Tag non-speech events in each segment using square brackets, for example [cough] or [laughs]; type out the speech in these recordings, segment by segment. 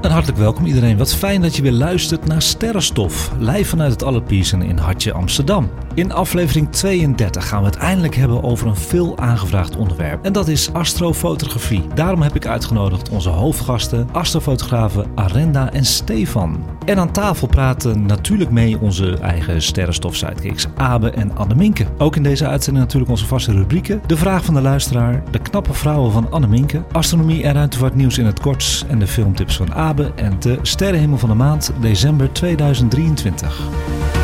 En hartelijk welkom iedereen. Wat fijn dat je weer luistert naar Sterrenstof. Live vanuit het Allerpiersen in Hartje Amsterdam. In aflevering 32 gaan we het eindelijk hebben over een veel aangevraagd onderwerp. En dat is astrofotografie. Daarom heb ik uitgenodigd onze hoofdgasten, astrofotografen Arenda en Stefan. En aan tafel praten natuurlijk mee onze eigen sterrenstof-sidekicks Abe en Anneminke. Ook in deze uitzending natuurlijk onze vaste rubrieken. De vraag van de luisteraar, de knappe vrouwen van Anneminke, astronomie en ruimtevaartnieuws in het kort en de filmtips van Abe en de sterrenhemel van de maand december 2023.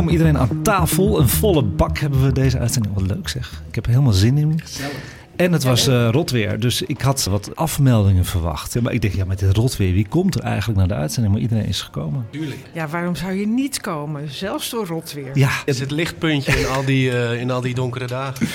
Welkom iedereen aan tafel. Een volle bak hebben we deze uitzending. Wat leuk zeg. Ik heb er helemaal zin in. En het was eh, rotweer, dus ik had wat afmeldingen verwacht. Maar ik denk, ja, met dit rotweer, wie komt er eigenlijk naar de uitzending? Maar iedereen is gekomen. Ja, waarom zou je niet komen? Zelfs door rotweer. Ja, Het is het lichtpuntje in al die, eh, in al die donkere dagen.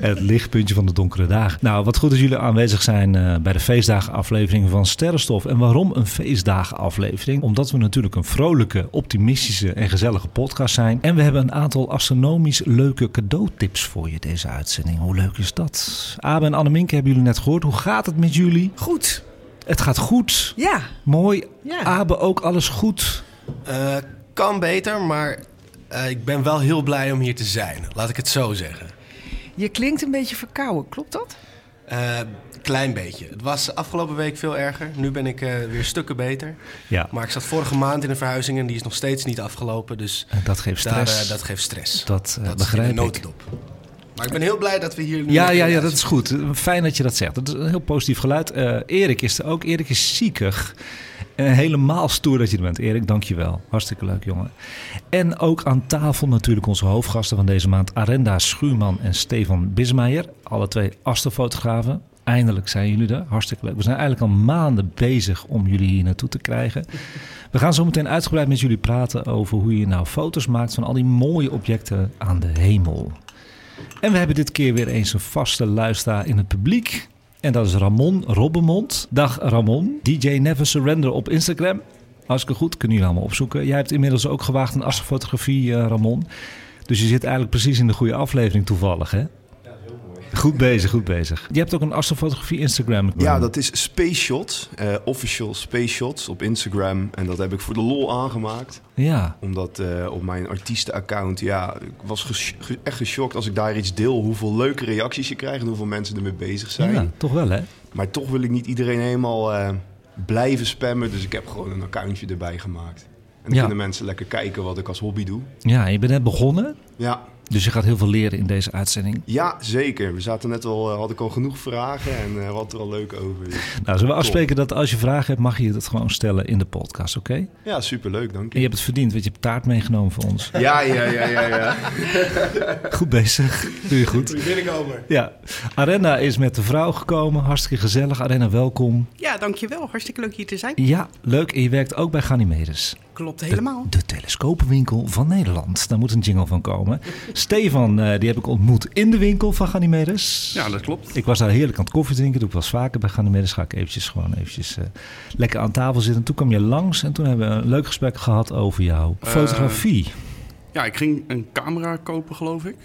het lichtpuntje van de donkere dagen. Nou, wat goed dat jullie aanwezig zijn eh, bij de feestdagenaflevering van Sterrenstof. En waarom een feestdagenaflevering? Omdat we natuurlijk een vrolijke, optimistische en gezellige podcast zijn. En we hebben een aantal astronomisch leuke cadeautips voor je deze uitzending. Hoe leuk is dat? Abe en Anneminke hebben jullie net gehoord. Hoe gaat het met jullie? Goed. Het gaat goed. Ja. Mooi. Ja. Abe ook alles goed. Eh, kan beter, maar eh, ik ben wel heel blij om hier te zijn. Laat ik het zo zeggen. Je klinkt een beetje verkouden, klopt dat? Eh, klein beetje. Het was afgelopen week veel erger. Nu ben ik eh, weer stukken beter. Ja, Maar ik zat vorige maand in een verhuizing en die is nog steeds niet afgelopen. Dus dat geeft daar, stress. eh, dat geeft stress. Dat, dat is begrijp in ik. notendop. Maar ik ben heel blij dat we hier nu... Ja, ja, ja, dat is goed. Fijn dat je dat zegt. Dat is een heel positief geluid. Eh, Erik is er ook. Erik is ziekig. En helemaal stoer dat je er bent. Erik, dank je wel. Hartstikke leuk, jongen. En ook aan tafel natuurlijk onze hoofdgasten van deze maand. Arenda Schuurman en Stefan Bismeijer. Alle twee astrofotografen. Eindelijk zijn jullie er. Hartstikke leuk. We zijn eigenlijk al maanden bezig om jullie hier naartoe te krijgen. We gaan zo meteen uitgebreid met jullie praten over hoe je nou foto's maakt van al die mooie objecten aan de hemel. En we hebben dit keer weer eens een vaste luisteraar in het publiek. En dat is Ramon Robbenmond. Dag Ramon. DJ Never Surrender op Instagram. Hartstikke goed, kunnen jullie allemaal opzoeken. Jij hebt inmiddels ook gewaagd een astrofotografie, eh, Ramon. Dus je zit eigenlijk precies in de goede aflevering toevallig, hè? Goed bezig, goed bezig. Je hebt ook een astrofotografie Instagram. Ja, dat is Space Shot, eh, official Space Shots op Instagram. En dat heb ik voor de lol aangemaakt. Ja, Omdat eh, op mijn artiestenaccount, ja, ik was ges- ge- echt geschokt als ik daar iets deel. Hoeveel leuke reacties je krijgt en hoeveel mensen ermee bezig zijn. ja, toch wel hè? Maar toch wil ik niet iedereen helemaal eh, blijven spammen. Dus ik heb gewoon een accountje erbij gemaakt. En dan Ja. kunnen mensen lekker kijken wat ik als hobby doe. Ja, je bent net begonnen. Ja, Dus je gaat heel veel leren in deze uitzending. ja zeker. We zaten net al, eh, had ik al genoeg vragen en eh wat er al leuk over. Dus- Nou, zullen we afspreken dat als je vragen hebt, mag je het gewoon stellen in de podcast, oké? Ja, superleuk, dank En je. je hebt het verdiend, want je hebt taart meegenomen voor ons. Ja, ja, ja, ja, ja. [laughs] Goed bezig. Doe je goed. Binnenkomen. Ja, Arena is met de vrouw gekomen. Hartstikke gezellig. Arena, welkom. Ja, dankjewel. Hartstikke leuk hier te zijn. Ja, leuk. En je werkt ook bij Ganymedes. Klopt helemaal. De, de telescopenwinkel van Nederland. Daar moet een jingle van komen. [laughs] Stefan, eh, die heb ik ontmoet in de winkel van Ganymedes. Ja, dat klopt. Ik was daar heerlijk aan het koffie drinken. Doe ik wel eens vaker bij Ganymedes. Ga ik eventjes gewoon eventjes eh, lekker aan tafel zitten. Toen kwam je langs en toen hebben we een leuk gesprek gehad over jouw Eh, fotografie. Ja, ik ging een camera kopen, geloof ik.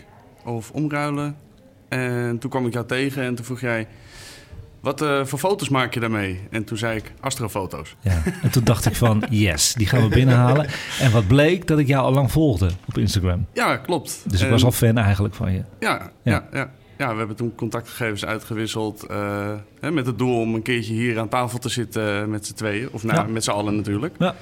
Of omruilen. En toen kwam ik jou tegen en toen vroeg jij... wat eh, voor foto's maak je daarmee? En toen zei ik, astrofoto's. Ja. En toen dacht ik van, yes, die gaan we binnenhalen. En wat bleek, dat ik jou al lang volgde op Instagram. Ja, klopt. Dus ik En- was al fan eigenlijk van je. Ja, ja. Ja, ja. we hebben toen contactgegevens uitgewisseld. eh, hè, met het doel om een keertje hier aan tafel te zitten met z'n tweeën. Of nou, Ja. met z'n allen natuurlijk. Ja.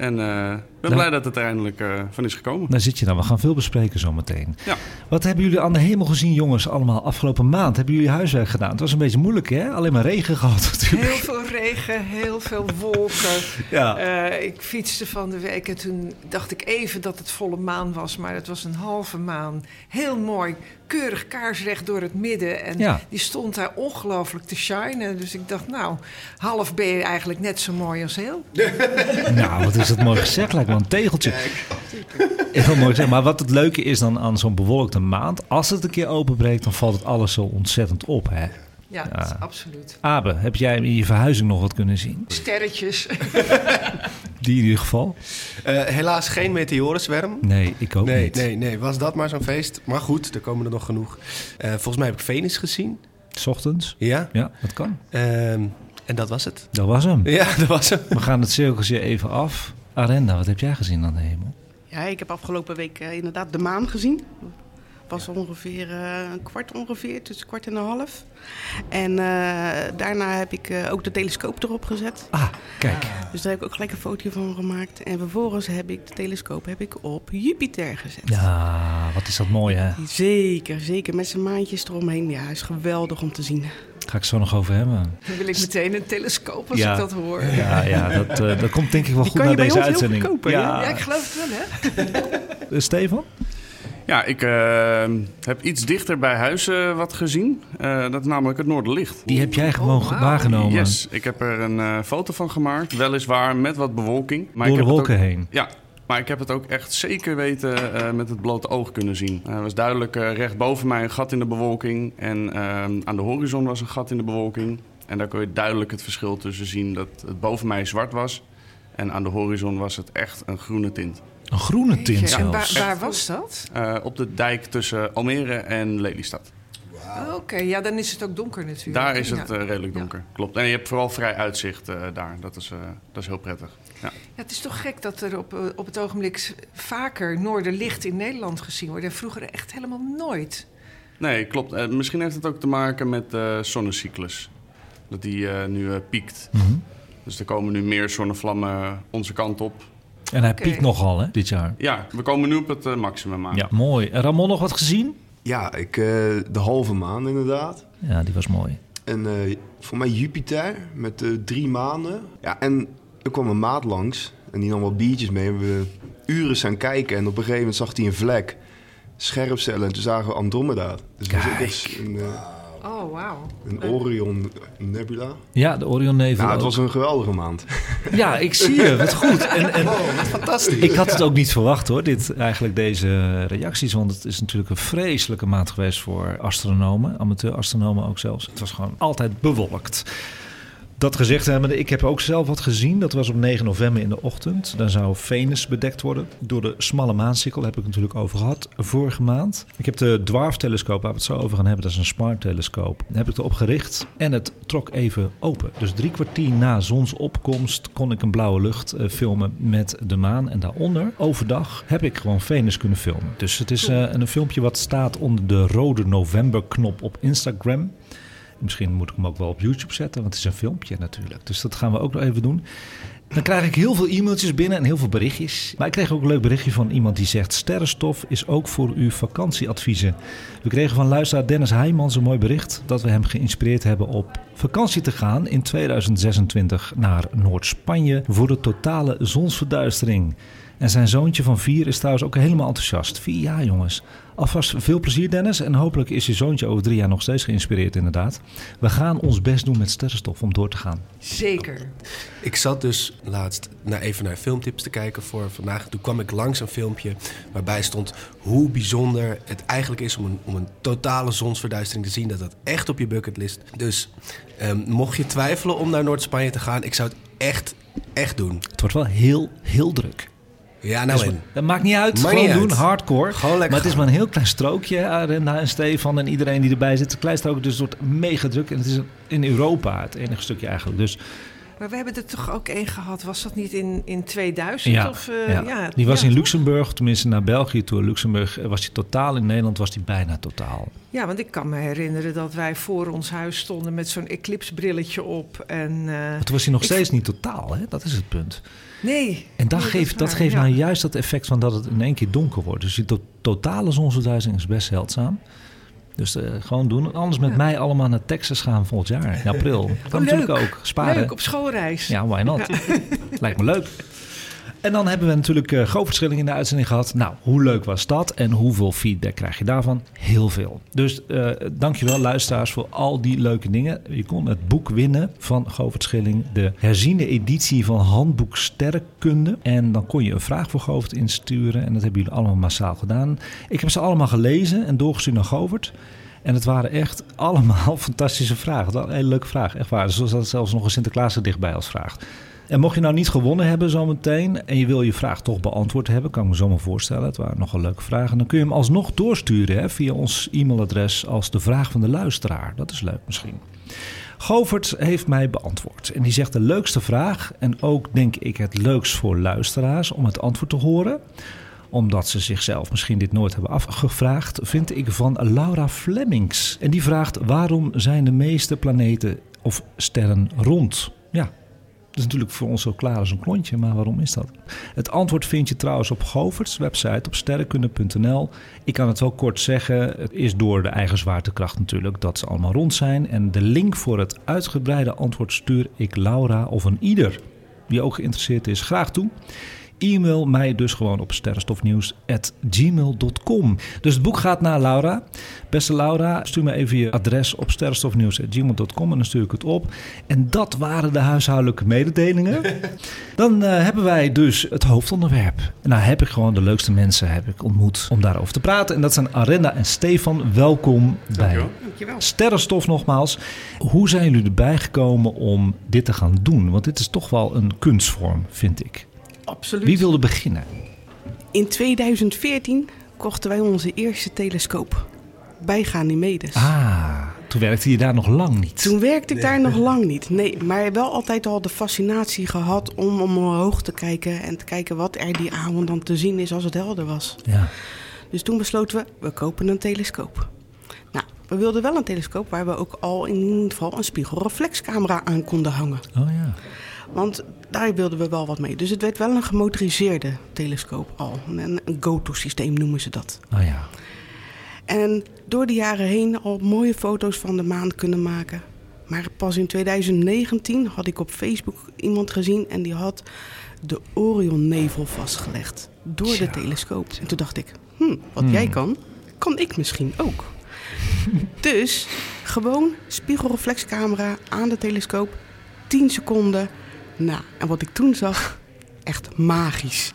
En eh, ik ben blij dat het er eindelijk eh, van is gekomen. Daar zit je dan. We gaan veel bespreken zometeen. Ja. Wat hebben jullie aan de hemel gezien, jongens, allemaal afgelopen maand? Hebben jullie huiswerk gedaan? Het was een beetje moeilijk, hè? Alleen maar regen gehad [laughs] natuurlijk. Heel veel regen, heel veel wolken. [laughs] Ja. Eh, ik fietste van de week en toen dacht ik even dat het volle maan was, maar het was een halve maan. Heel mooi, keurig kaarsrecht door het midden. En Ja. die stond daar ongelooflijk te shinen. Dus ik dacht, nou, half ben je eigenlijk net zo mooi als heel. [laughs] Nou, wat is dat mooi gezegd. Lijkt wel een tegeltje. Heel mooi gezegd. Maar wat het leuke is dan aan zo'n bewolkte maand... als het een keer openbreekt, dan valt het alles zo ontzettend op, hè? Ja, absoluut. Abe, heb jij in je verhuizing nog wat kunnen zien? Sterretjes. [laughs] Die in ieder geval? Eh, helaas geen meteorenzwerm. Nee, ik ook nee, niet. nee, nee, was dat maar zo'n feest. Maar goed, er komen er nog genoeg. Eh, volgens mij heb ik Venus gezien. S ochtends? Ja. Ja, dat kan. Ehm, en dat was het. Dat was hem. Ja, [laughs] dat was hem. We gaan het cirkeltje even af. Arenda, wat heb jij gezien aan de hemel? Ja, ik heb afgelopen week eh, inderdaad de maan gezien. Was ongeveer eh, een kwart ongeveer, tussen kwart en een half. En eh, daarna heb ik eh, ook de telescoop erop gezet. Ah, kijk. Dus daar heb ik ook gelijk een foto van gemaakt. En vervolgens heb ik de telescoop heb ik op Jupiter gezet. Ja, wat is dat mooi, hè? Zeker, zeker. Met zijn maantjes eromheen. Ja, is geweldig om te zien. Ga ik zo nog over hebben. Dan wil ik meteen een telescoop als Ja. ik dat hoor. Ja, ja dat, eh, dat komt denk ik wel Die goed naar je bij deze ons heel uitzending. goed kopen, ja. Ja, ik geloof het wel, hè? Stefan? Ja, ik eh, heb iets dichter bij huis eh, wat gezien. Eh, dat is namelijk het Noorderlicht. Die heb jij gewoon Oh, waargenomen. Yes, ik heb er een eh, foto van gemaakt. Weliswaar met wat bewolking. Maar Door ik de heb het wolken ook- heen. Ja, maar ik heb het ook echt zeker weten eh, met het blote oog kunnen zien. Er was duidelijk eh, recht boven mij een gat in de bewolking. En eh, aan de horizon was een gat in de bewolking. En daar kon je duidelijk het verschil tussen zien dat het boven mij zwart was. En aan de horizon was het echt een groene tint. Een groene tint En waar, zelfs. waar was dat? Eh, op de dijk tussen Almere en Lelystad. Oké, ja, dan is het ook donker natuurlijk. Daar is het Ja. eh, redelijk donker. Klopt. En je hebt vooral vrij uitzicht eh, daar. Dat is, eh, dat is heel prettig. Ja. Ja, het is toch gek dat er op, op het ogenblik vaker Noorderlicht in Nederland gezien wordt. En vroeger echt helemaal nooit. Nee, klopt. Misschien heeft het ook te maken met de zonnecyclus. Dat die eh, nu eh, piekt. Mhm. Dus er komen nu meer zonnevlammen onze kant op. En hij piekt nogal, hè, dit jaar. Ja, we komen nu op het eh, maximum aan. Ja, mooi. En Ramon nog wat gezien? Ja, ik, eh, de halve maan inderdaad. Ja, die was mooi. En eh, voor mij Jupiter met eh, drie maanden. Ja, en er kwam een maat langs en die nam wat biertjes mee. En we uren zijn kijken en op een gegeven moment zag hij een vlek. Scherpcellen en toen zagen we Andromeda. Dus het was ook echt een, eh, Oh, wauw. een Orion Nebula. Ja, de Orion-nevel Nou, het ook. was een geweldige maand. Ja, ik zie je. Wat goed. En, en Fantastisch. ik had het ook niet verwacht, hoor, dit, eigenlijk deze reacties. Want het is natuurlijk een vreselijke maand geweest voor astronomen. Amateur-astronomen ook zelfs. Het was gewoon altijd bewolkt. Dat gezegd hebbende, ik heb ook zelf wat gezien. Dat was op 9 november in de ochtend. Dan zou Venus bedekt worden door de smalle maansikkel. Heb ik het natuurlijk over gehad vorige maand. Ik heb de Dwarf-telescoop, waar we het zo over gaan hebben. Dat is een smart-telescoop. Daar heb ik erop gericht en het trok even open. Dus drie kwartier na zonsopkomst kon ik een blauwe lucht eh, filmen met de maan. En daaronder, overdag, heb ik gewoon Venus kunnen filmen. Dus het is eh, een filmpje wat staat onder de rode november-knop op Instagram. Misschien moet ik hem ook wel op YouTube zetten, want het is een filmpje natuurlijk. Dus dat gaan we ook nog even doen. Dan krijg ik heel veel e-mailtjes binnen en heel veel berichtjes. Maar ik kreeg ook een leuk berichtje van iemand die zegt... Sterrenstof is ook voor uw vakantieadviezen. We kregen van luisteraar Dennis Heijmans een mooi bericht... dat we hem geïnspireerd hebben op vakantie te gaan in 2026 naar Noord-Spanje... voor de totale zonsverduistering. En zijn zoontje van vier is trouwens ook helemaal enthousiast. Vier jaar, jongens. Alvast veel plezier, Dennis. En hopelijk is je zoontje over drie jaar nog steeds geïnspireerd, inderdaad. We gaan ons best doen met sterrenstof om door te gaan. Zeker. Ik zat dus laatst naar even naar filmtips te kijken voor vandaag. Toen kwam ik langs een filmpje waarbij stond hoe bijzonder het eigenlijk is om een, om een totale zonsverduistering te zien. Dat dat echt op je bucketlist. Dus ehm, mocht je twijfelen om naar Noord-Spanje te gaan, ik zou het echt, echt doen. Het wordt wel heel, heel druk. Ja, nou Dus en. Dat maakt niet uit. Maakt gewoon niet doen, uit. hardcore. Gewoon lekker maar het is maar een heel klein strookje. Arenda en Stefan en iedereen die erbij zit. Een klein strookje, dus het wordt mega druk. En het is in Europa het enige stukje eigenlijk. Dus Maar we hebben er toch ook één gehad. Was dat niet in, in 2000? ja, Of, eh, ja. ja, die was ja, in toch? Luxemburg, tenminste naar België toe. Luxemburg eh, was hij totaal. In Nederland was hij bijna totaal. Ja, want ik kan me herinneren dat wij voor ons huis stonden met zo'n eclipse-brilletje op. En, eh, Maar toen was hij nog Ik steeds niet totaal, hè? dat is het punt. Nee. En dat Nee, geeft, dat geeft ja. nou juist dat effect van dat het in één keer donker wordt. Dus die to- totale zonsverduistering is best zeldzaam. Dus eh, gewoon doen. Anders met Ja. mij allemaal naar Texas gaan volgend jaar, in april. [laughs] Kan Oh, leuk. natuurlijk ook. Sparen. Leuk, op schoolreis. Ja, why not? Lijkt me leuk. En dan hebben we natuurlijk uh, Schilling in de uitzending gehad. Nou, hoe leuk was dat? En hoeveel feedback krijg je daarvan? Heel veel. Dus uh, dankjewel luisteraars voor al die leuke dingen. Je kon het boek winnen van Govert Schilling. De herziende editie van Handboek Sterrenkunde. En dan kon je een vraag voor Govert insturen. En dat hebben jullie allemaal massaal gedaan. Ik heb ze allemaal gelezen en doorgestuurd naar Govert. En het waren echt allemaal [laughs] fantastische vragen. Een hele leuke vraag, echt waar. Zoals dat zelfs nog een Sinterklaas er dichtbij als vraagt. En mocht je nou niet gewonnen hebben zometeen en je wil je vraag toch beantwoord hebben, kan ik me zo maar voorstellen. Het waren nogal leuke vragen. Dan kun je hem alsnog doorsturen hè, via ons e-mailadres als de vraag van de luisteraar. Dat is leuk misschien. Govert heeft mij beantwoord. En die zegt de leukste vraag en ook denk ik het leukst voor luisteraars om het antwoord te horen omdat ze zichzelf misschien dit nooit hebben afgevraagd, vind ik van Laura Flemings. En die vraagt: waarom zijn de meeste planeten of sterren rond? Ja, dat is natuurlijk voor ons zo klaar als een klontje, maar waarom is dat? Het antwoord vind je trouwens op Goverts website op sterrenkunde.nl. Ik kan het wel kort zeggen, het is door de eigen zwaartekracht natuurlijk dat ze allemaal rond zijn. En de link voor het uitgebreide antwoord stuur ik Laura of een ieder die ook geïnteresseerd is graag toe. E-mail mij dus gewoon op sterrenstofnieuws.gmail.com. Dus het boek gaat naar Laura. Beste Laura, stuur me even je adres op sterrenstofnieuws.gmail.com en dan stuur ik het op. En dat waren de huishoudelijke mededelingen. [laughs] Dan uh, hebben wij dus het hoofdonderwerp. En nou heb ik gewoon de leukste mensen heb ik ontmoet om daarover te praten. En dat zijn Arenda en Stefan. Welkom bij Dankjewel. Sterrenstof nogmaals. Hoe zijn jullie erbij gekomen om dit te gaan doen? Want dit is toch wel een kunstvorm, vind ik. Absoluut. Wie wilde beginnen? In 2014 kochten wij onze eerste telescoop bij Ganymedes. Ah, toen werkte je daar nog lang niet. Toen werkte ik daar nog lang niet. Nee, maar wel altijd al de fascinatie gehad om omhoog te kijken en te kijken wat er die avond dan te zien is als het helder was. Ja. Dus toen besloten we, we kopen een telescoop. Nou, we wilden wel een telescoop waar we ook al in ieder geval een spiegelreflexcamera aan konden hangen. Oh ja. Want daar wilden we wel wat mee. Dus het werd wel een gemotoriseerde telescoop al. Een, een GoTo-systeem noemen ze dat. Oh ja. En door de jaren heen al mooie foto's van de maan kunnen maken. Maar pas in 2019 had ik op Facebook iemand gezien en die had de Orionnevel vastgelegd door Tja. de telescoop. En toen dacht ik, hm, wat Hmm. jij kan, kan ik misschien ook. [laughs] dus gewoon spiegelreflexcamera aan de telescoop, 10 seconden. Nou, en wat ik toen zag, echt magisch.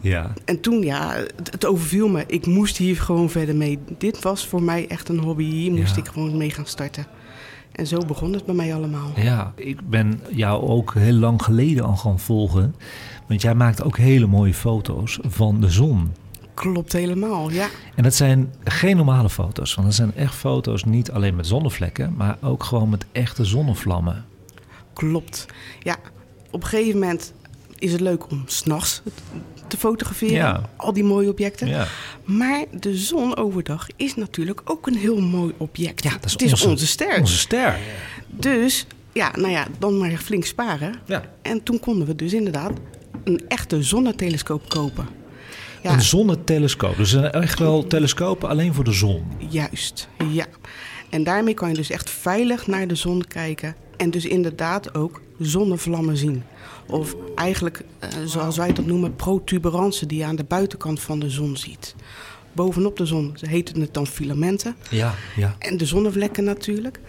Ja. En toen, ja, het, het overviel me. Ik moest hier gewoon verder mee. Dit was voor mij echt een hobby. Hier moest Ja. ik gewoon mee gaan starten. En zo begon het bij mij allemaal. Ja, ik ben jou ook heel lang geleden al gaan volgen. Want jij maakt ook hele mooie foto's van de zon. Klopt helemaal, ja. En dat zijn geen normale foto's. Want dat zijn echt foto's niet alleen met zonnevlekken, maar ook gewoon met echte zonnevlammen. Klopt. Ja, op een gegeven moment is het leuk om s'nachts te fotograferen. Ja. Al die mooie objecten. Ja. Maar de zon overdag is natuurlijk ook een heel mooi object. Ja, dat is het is onze- onze, ster. Onze ster. Dus, ja, nou ja, dan maar flink sparen. Ja. En toen konden we dus inderdaad een echte zonnetelescoop kopen. Ja, Een zonnetelescoop. Dus echt wel telescopen alleen voor de zon. Juist, ja. En daarmee kan je dus echt veilig naar de zon kijken. En dus inderdaad ook zonnevlammen zien. Of eigenlijk, eh, zoals wij dat noemen, protuberansen die je aan de buitenkant van de zon ziet. Bovenop de zon heten het dan filamenten. Ja, ja. En de zonnevlekken natuurlijk.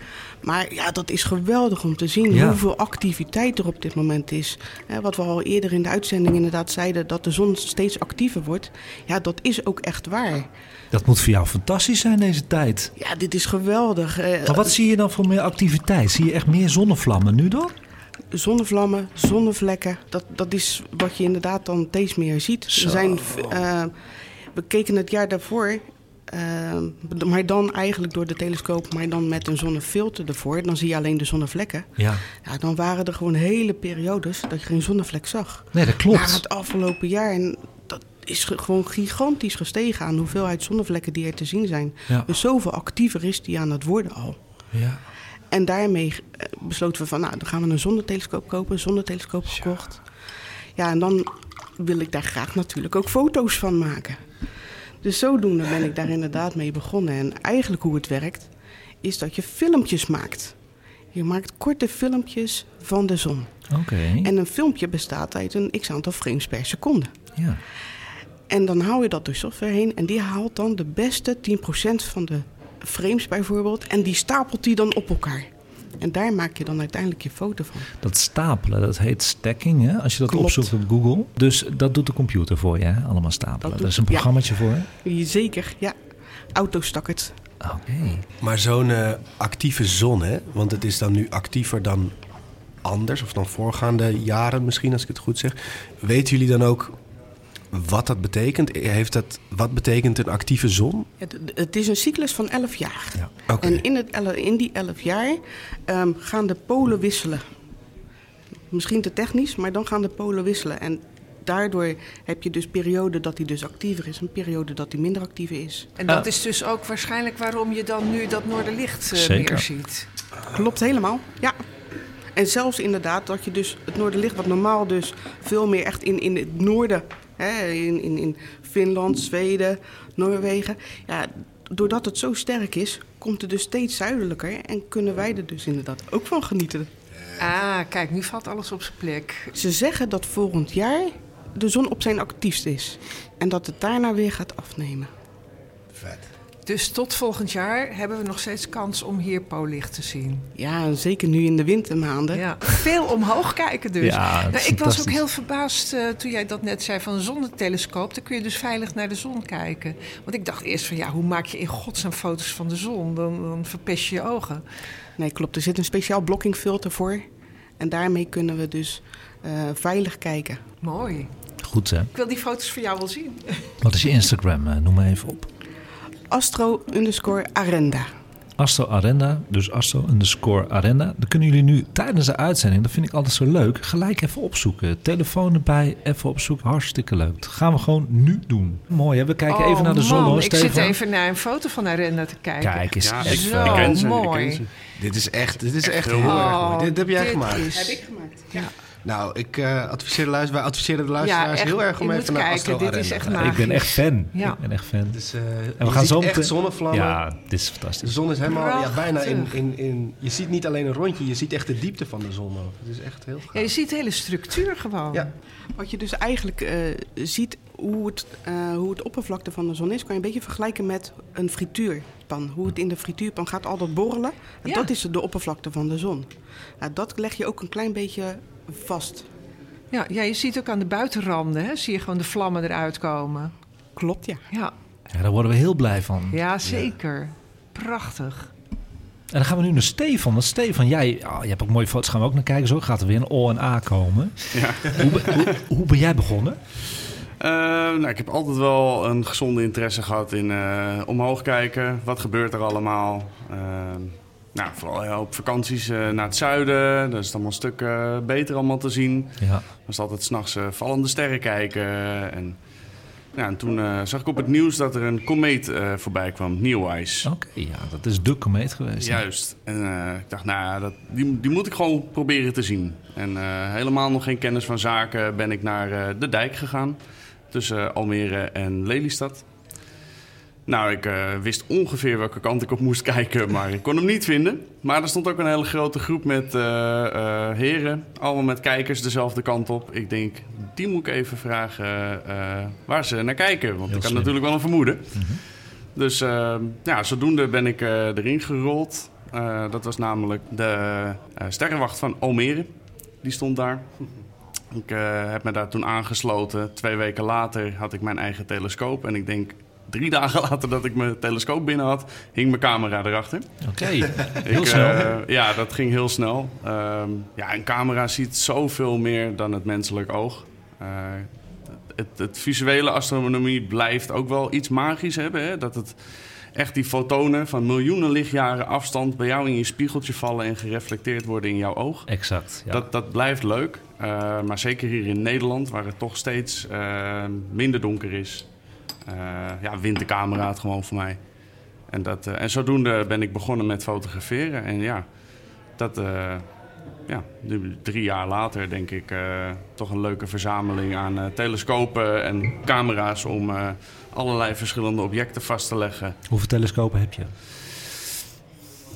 Maar ja, dat is geweldig om te zien Ja. hoeveel activiteit er op dit moment is. Wat we al eerder in de uitzending inderdaad zeiden, dat de zon steeds actiever wordt. Ja, dat is ook echt waar. Dat moet voor jou fantastisch zijn deze tijd. Ja, dit is geweldig. Eh, Maar wat zie je dan voor meer activiteit? Zie je echt meer zonnevlammen nu dan? Zonnevlammen, zonnevlekken. Dat, dat is wat je inderdaad dan steeds meer ziet. Zo. Zijn, eh, we keken het jaar daarvoor, eh, maar dan eigenlijk door de telescoop, maar dan met een zonnefilter ervoor. Dan zie je alleen de zonnevlekken. Ja. Ja, dan waren er gewoon hele periodes dat je geen zonnevlek zag. Nee, dat klopt. Maar het afgelopen jaar, en dat is ge- gewoon gigantisch gestegen aan de hoeveelheid zonnevlekken die er te zien zijn. Ja. Dus zoveel actiever is die aan het worden al. Ja. En daarmee eh, besloten we van, nou, dan gaan we een zonnetelescoop kopen, een zonnetelescoop gekocht. Ja, en dan wil ik daar graag natuurlijk ook foto's van maken. Dus zodoende ben ik daar inderdaad mee begonnen. En eigenlijk hoe het werkt, is dat je filmpjes maakt. Je maakt korte filmpjes van de zon. Oké. En een filmpje bestaat uit een x-aantal frames per seconde. Ja. En dan hou je dat door software heen en die haalt dan de beste 10% van de frames bijvoorbeeld. En die stapelt die dan op elkaar. En daar maak je dan uiteindelijk je foto van. Dat stapelen, dat heet stacking, hè? als je dat Klopt. opzoekt op Google. Dus dat doet de computer voor je, hè? allemaal stapelen. Dat doet- is een ja. programmaatje voor. Zeker, ja. Autostakkert. Oké. Maar zo'n eh, actieve zon, hè? want het is dan nu actiever dan anders, of dan voorgaande jaren misschien, als ik het goed zeg. Weten jullie dan ook wat dat betekent? Heeft dat, wat betekent een actieve zon? Het, het is een cyclus van 11 jaar. Ja. Oké. En in, het, in die 11 jaar ehm, gaan de polen wisselen. Misschien te technisch, maar dan gaan de polen wisselen. En daardoor heb je dus periode dat hij dus actiever is... en periode dat hij minder actief is. En dat Ah. is dus ook waarschijnlijk waarom je dan nu dat Noorderlicht eh, Zeker. meer ziet. Klopt helemaal, ja. En zelfs inderdaad dat je dus het noorderlicht... wat normaal dus veel meer echt in, in het noorden... Hè, in, in, in Finland, Zweden, Noorwegen... Ja, doordat het zo sterk is, komt het dus steeds zuidelijker... en kunnen wij er dus inderdaad ook van genieten. Ah, kijk, nu valt alles op zijn plek. Ze zeggen dat volgend jaar de zon op zijn actiefst is. En dat het daarna weer gaat afnemen. Vet. Dus tot volgend jaar hebben we nog steeds kans om hier Poollicht te zien. Ja, zeker nu in de wintermaanden. Ja. Veel omhoog kijken dus. Ja, nou, ik was ook heel verbaasd eh, toen jij dat net zei van een zonnetelescoop. Dan kun je dus veilig naar de zon kijken. Want ik dacht eerst van ja, hoe maak je in godsnaam foto's van de zon? Dan, dan verpest je je ogen. Nee, klopt. Er zit een speciaal blokkingfilter voor. En daarmee kunnen we dus eh, veilig kijken. Mooi. Goed hè. Ik wil die foto's voor jou wel zien. Wat is je Instagram? Eh, noem maar even op. Astro underscore Arenda. Astro Arenda, dus Astro underscore Arenda. Dan kunnen jullie nu tijdens de uitzending, dat vind ik altijd zo leuk, gelijk even opzoeken. Telefoon erbij, even opzoeken. Hartstikke leuk. Dat gaan we gewoon nu doen. Mooi hè, we kijken Oh, even naar de zon man, hoor, Ik zit even naar een foto van Arenda te kijken. Kijk eens. Ja, echt ik, Zo ik ken ze, ik mooi. ken ze. Dit is echt, dit is echt heel heel mooi. erg mooi. Oh, Dit heb jij dit gemaakt. is- ik gemaakt. Ja. Nou, ik eh, adviseer de luister, wij adviseren de luisteraars echt, heel erg om even naar kijken, Astro dit is echt te gaan. Ja, ik ben echt fan. Ja. Ik ben echt fan. Dus, eh, En we je gaan ziet zo echt zonnevlammen. Ja, dit is De fantastisch. zon is helemaal ja, bijna in, in, in... Je ziet niet alleen een rondje, je ziet echt de diepte van de zon ook. Het is echt heel gaaf. Ja, je ziet de hele structuur gewoon. Ja. Wat je dus eigenlijk eh, ziet, hoe het, eh, hoe het oppervlakte van de zon is, kan je een beetje vergelijken met een frituurpan. Hoe het in de frituurpan gaat altijd borrelen. En Ja. Dat is de oppervlakte van de zon. Nou, dat leg je ook een klein beetje vast. Ja, ja, je ziet ook aan de buitenranden, hè, zie je gewoon de vlammen eruit komen. Klopt, ja. Ja, Ja, daar worden we heel blij van. ja zeker. Prachtig. En dan gaan we nu naar Stefan. Want Stefan, jij, oh, je hebt ook mooie foto's. Gaan we ook naar kijken. Zo gaat er weer een O en A komen. Ja. Hoe, be- hoe, hoe ben jij begonnen? Eh, nou, ik heb altijd wel een gezonde interesse gehad in eh, omhoog kijken. Wat gebeurt er allemaal? Eh, nou, vooral ja, op vakanties eh, naar het zuiden. Dat is het allemaal een stuk eh, beter allemaal te zien. Ja. was altijd s'nachts uh, vallende sterren kijken. En, ja, en toen zag ik op het nieuws dat er een komeet voorbij kwam, Neowise. Oké, okay, ja, dat is de komeet geweest. Juist. En ik dacht, nou dat, die, die moet ik gewoon proberen te zien. En helemaal nog geen kennis van zaken ben ik naar de dijk gegaan. Tussen Almere en Lelystad. Nou, ik uh, wist ongeveer welke kant ik op moest [laughs] kijken, maar ik kon hem niet vinden. Maar er stond ook een hele grote groep met uh, uh, heren, allemaal met kijkers dezelfde kant op. Ik denk, die moet ik even vragen waar ze naar kijken, want Heel ik had natuurlijk wel een vermoeden. Mm -hmm. Dus ja, zodoende ben ik erin gerold. dat was namelijk de sterrenwacht van Almere, die stond daar. Ik heb me daar toen aangesloten. Twee weken later had ik mijn eigen telescoop en ik denk drie dagen [laughs] later dat ik mijn telescoop binnen had, hing mijn camera erachter. Oké, heel Ik, snel. eh, ja, dat ging heel snel. Ehm, ja, een camera ziet zoveel meer dan het menselijk oog. Eh, het, het visuele astronomie blijft ook wel iets magisch hebben. Hè? Dat het echt die fotonen van miljoenen lichtjaren afstand bij jou in je spiegeltje vallen en gereflecteerd worden in jouw oog. exact. Ja. Dat, dat blijft leuk. Eh, maar zeker hier in Nederland, waar het toch steeds minder donker is. Eh ja, wint de camera het gewoon voor mij. En, dat, eh, en zodoende ben ik begonnen met fotograferen. En ja, dat, eh, ja nu, drie jaar later denk ik toch een leuke verzameling aan eh, telescopen en camera's om allerlei verschillende objecten vast te leggen. Hoeveel telescopen heb je?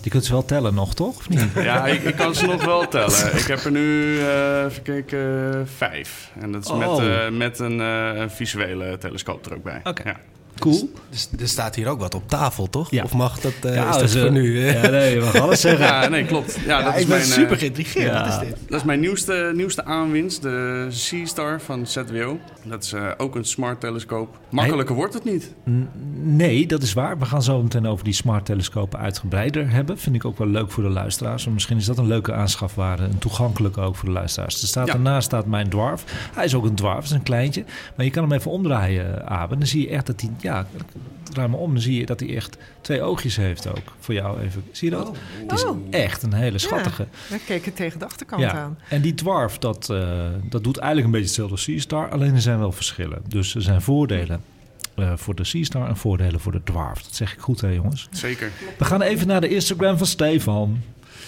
Je kunt ze wel tellen nog, toch? Of niet? Ja, ik, ik kan ze nog wel tellen. Ik heb er nu, eh even kijken, vijf. En dat is met, Oh. eh, met een, eh, een visuele telescoop er ook bij. Oké. Ja. Cool. Dus er staat hier ook wat op tafel, toch? Ja. Of mag dat, eh, Ja, is dat dus, voor nu? eh? Ja, [laughs] nee, je mag alles zeggen. ja, nee, klopt. Ja, Ja, dat is ik ben mijn, eh, super geïntrigeerd. ja. Wat is dit? Dat is mijn nieuwste, nieuwste aanwinst, de Seastar van ZWO. Dat is eh, ook een smart telescoop. Makkelijker wordt het niet. Nee, dat is waar. We gaan zo meteen over die smart telescopen uitgebreider hebben. Vind ik ook wel leuk voor de luisteraars. Misschien is dat een leuke aanschafwaarde. En toegankelijk ook voor de luisteraars. Er staat, Ja. Daarnaast staat mijn dwarf. Hij is ook een dwarf, is een kleintje. Maar je kan hem even omdraaien, Abe. Dan zie je echt dat hij... Ja, draai maar om. Dan zie je dat hij echt twee oogjes heeft ook. Voor jou even. Zie je dat? Het is Oh. echt een hele schattige. We keken tegen de achterkant Ja, aan. en die dwarf, dat, eh, dat doet eigenlijk een beetje hetzelfde als Seastar. Alleen er zijn wel verschillen. Dus er zijn voordelen eh, voor de Seastar en voordelen voor de dwarf. Dat zeg ik goed, hè jongens? Zeker. We gaan even naar de Instagram van Stefan.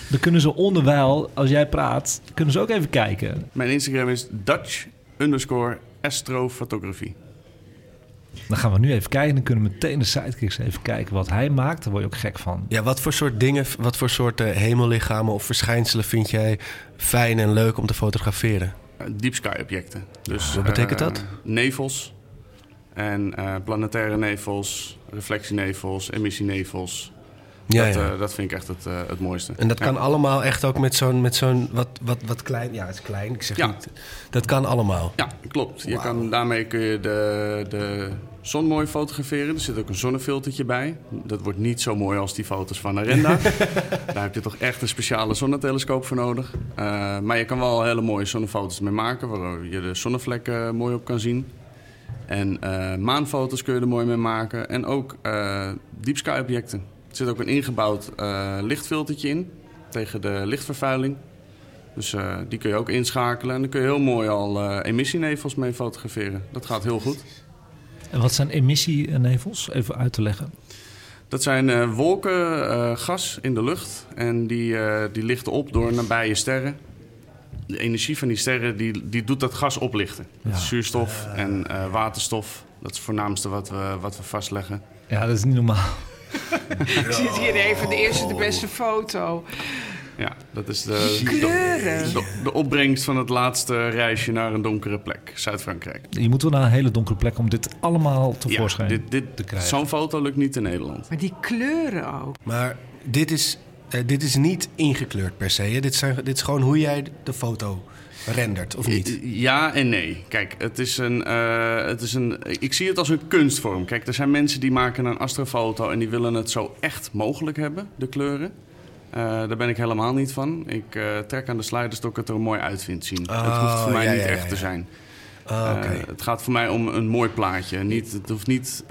Dan kunnen ze onderwijl, als jij praat, kunnen ze ook even kijken. Mijn Instagram is Dutch underscore astrofotografie. Dan gaan we nu even kijken. Dan kunnen we meteen de sidekicks even kijken wat hij maakt. Daar word je ook gek van. Ja, wat voor soort dingen, wat voor soorten hemellichamen of verschijnselen vind jij fijn en leuk om te fotograferen? Eh, deep sky objecten. Dus, Wat betekent eh, dat? Nevels. En eh, planetaire nevels, reflectienevels, emissienevels. Ja, dat, ja. eh, dat vind ik echt het, eh, het mooiste. En dat Ja. kan allemaal echt ook met zo'n, met zo'n wat, wat, wat klein... Ja, het is klein, ik zeg Ja. niet... Dat kan allemaal. Ja, klopt. Je kan, daarmee kun je de, de zon mooi fotograferen. Er zit ook een zonnefiltertje bij. Dat wordt niet zo mooi als die foto's van Arenda. [laughs] Daar heb je toch echt een speciale zonnetelescoop voor nodig. Eh, maar je kan wel hele mooie zonnefoto's mee maken... waar je de zonnevlekken mooi op kan zien. En maanfoto's kun je er mooi mee maken. En ook eh deep sky objecten. Er zit ook een ingebouwd eh, lichtfiltertje in... tegen de lichtvervuiling. Dus eh, die kun je ook inschakelen. En dan kun je heel mooi al eh, emissienevels mee fotograferen. Dat gaat heel goed. En wat zijn emissienevels? Even uit te leggen. Dat zijn wolken gas in de lucht. En die, die lichten op door nabije sterren. De energie van die sterren die, die doet dat gas oplichten. Dat is Ja. zuurstof en waterstof. Dat is het voornaamste wat we, wat we vastleggen. Ja, dat is niet normaal. [laughs] Ik zie het hier even, de eerste, de beste foto. Ja, dat is de, Kleuren. de, de opbrengst van het laatste reisje naar een donkere plek. Zuid-Frankrijk. Je moet wel naar een hele donkere plek om dit allemaal tevoorschijn dit, dit, te krijgen. Zo'n foto lukt niet in Nederland. Maar die kleuren ook. Maar dit is, eh, dit is niet ingekleurd per se. Hè? Dit, zijn, dit is gewoon hoe jij de foto rendert, of niet? Ja en nee. Kijk, het is een, eh, het is een, ik zie het als een kunstvorm. Kijk, er zijn mensen die maken een astrofoto en die willen het zo echt mogelijk hebben, de kleuren. Eh, daar ben ik helemaal niet van. Ik eh, trek aan de sliders dat ik het er mooi uit vind zien. het hoeft voor Oh, mij ja, niet ja, echt ja, te zijn. Ah, het gaat voor mij om een mooi plaatje. Niet, het hoeft niet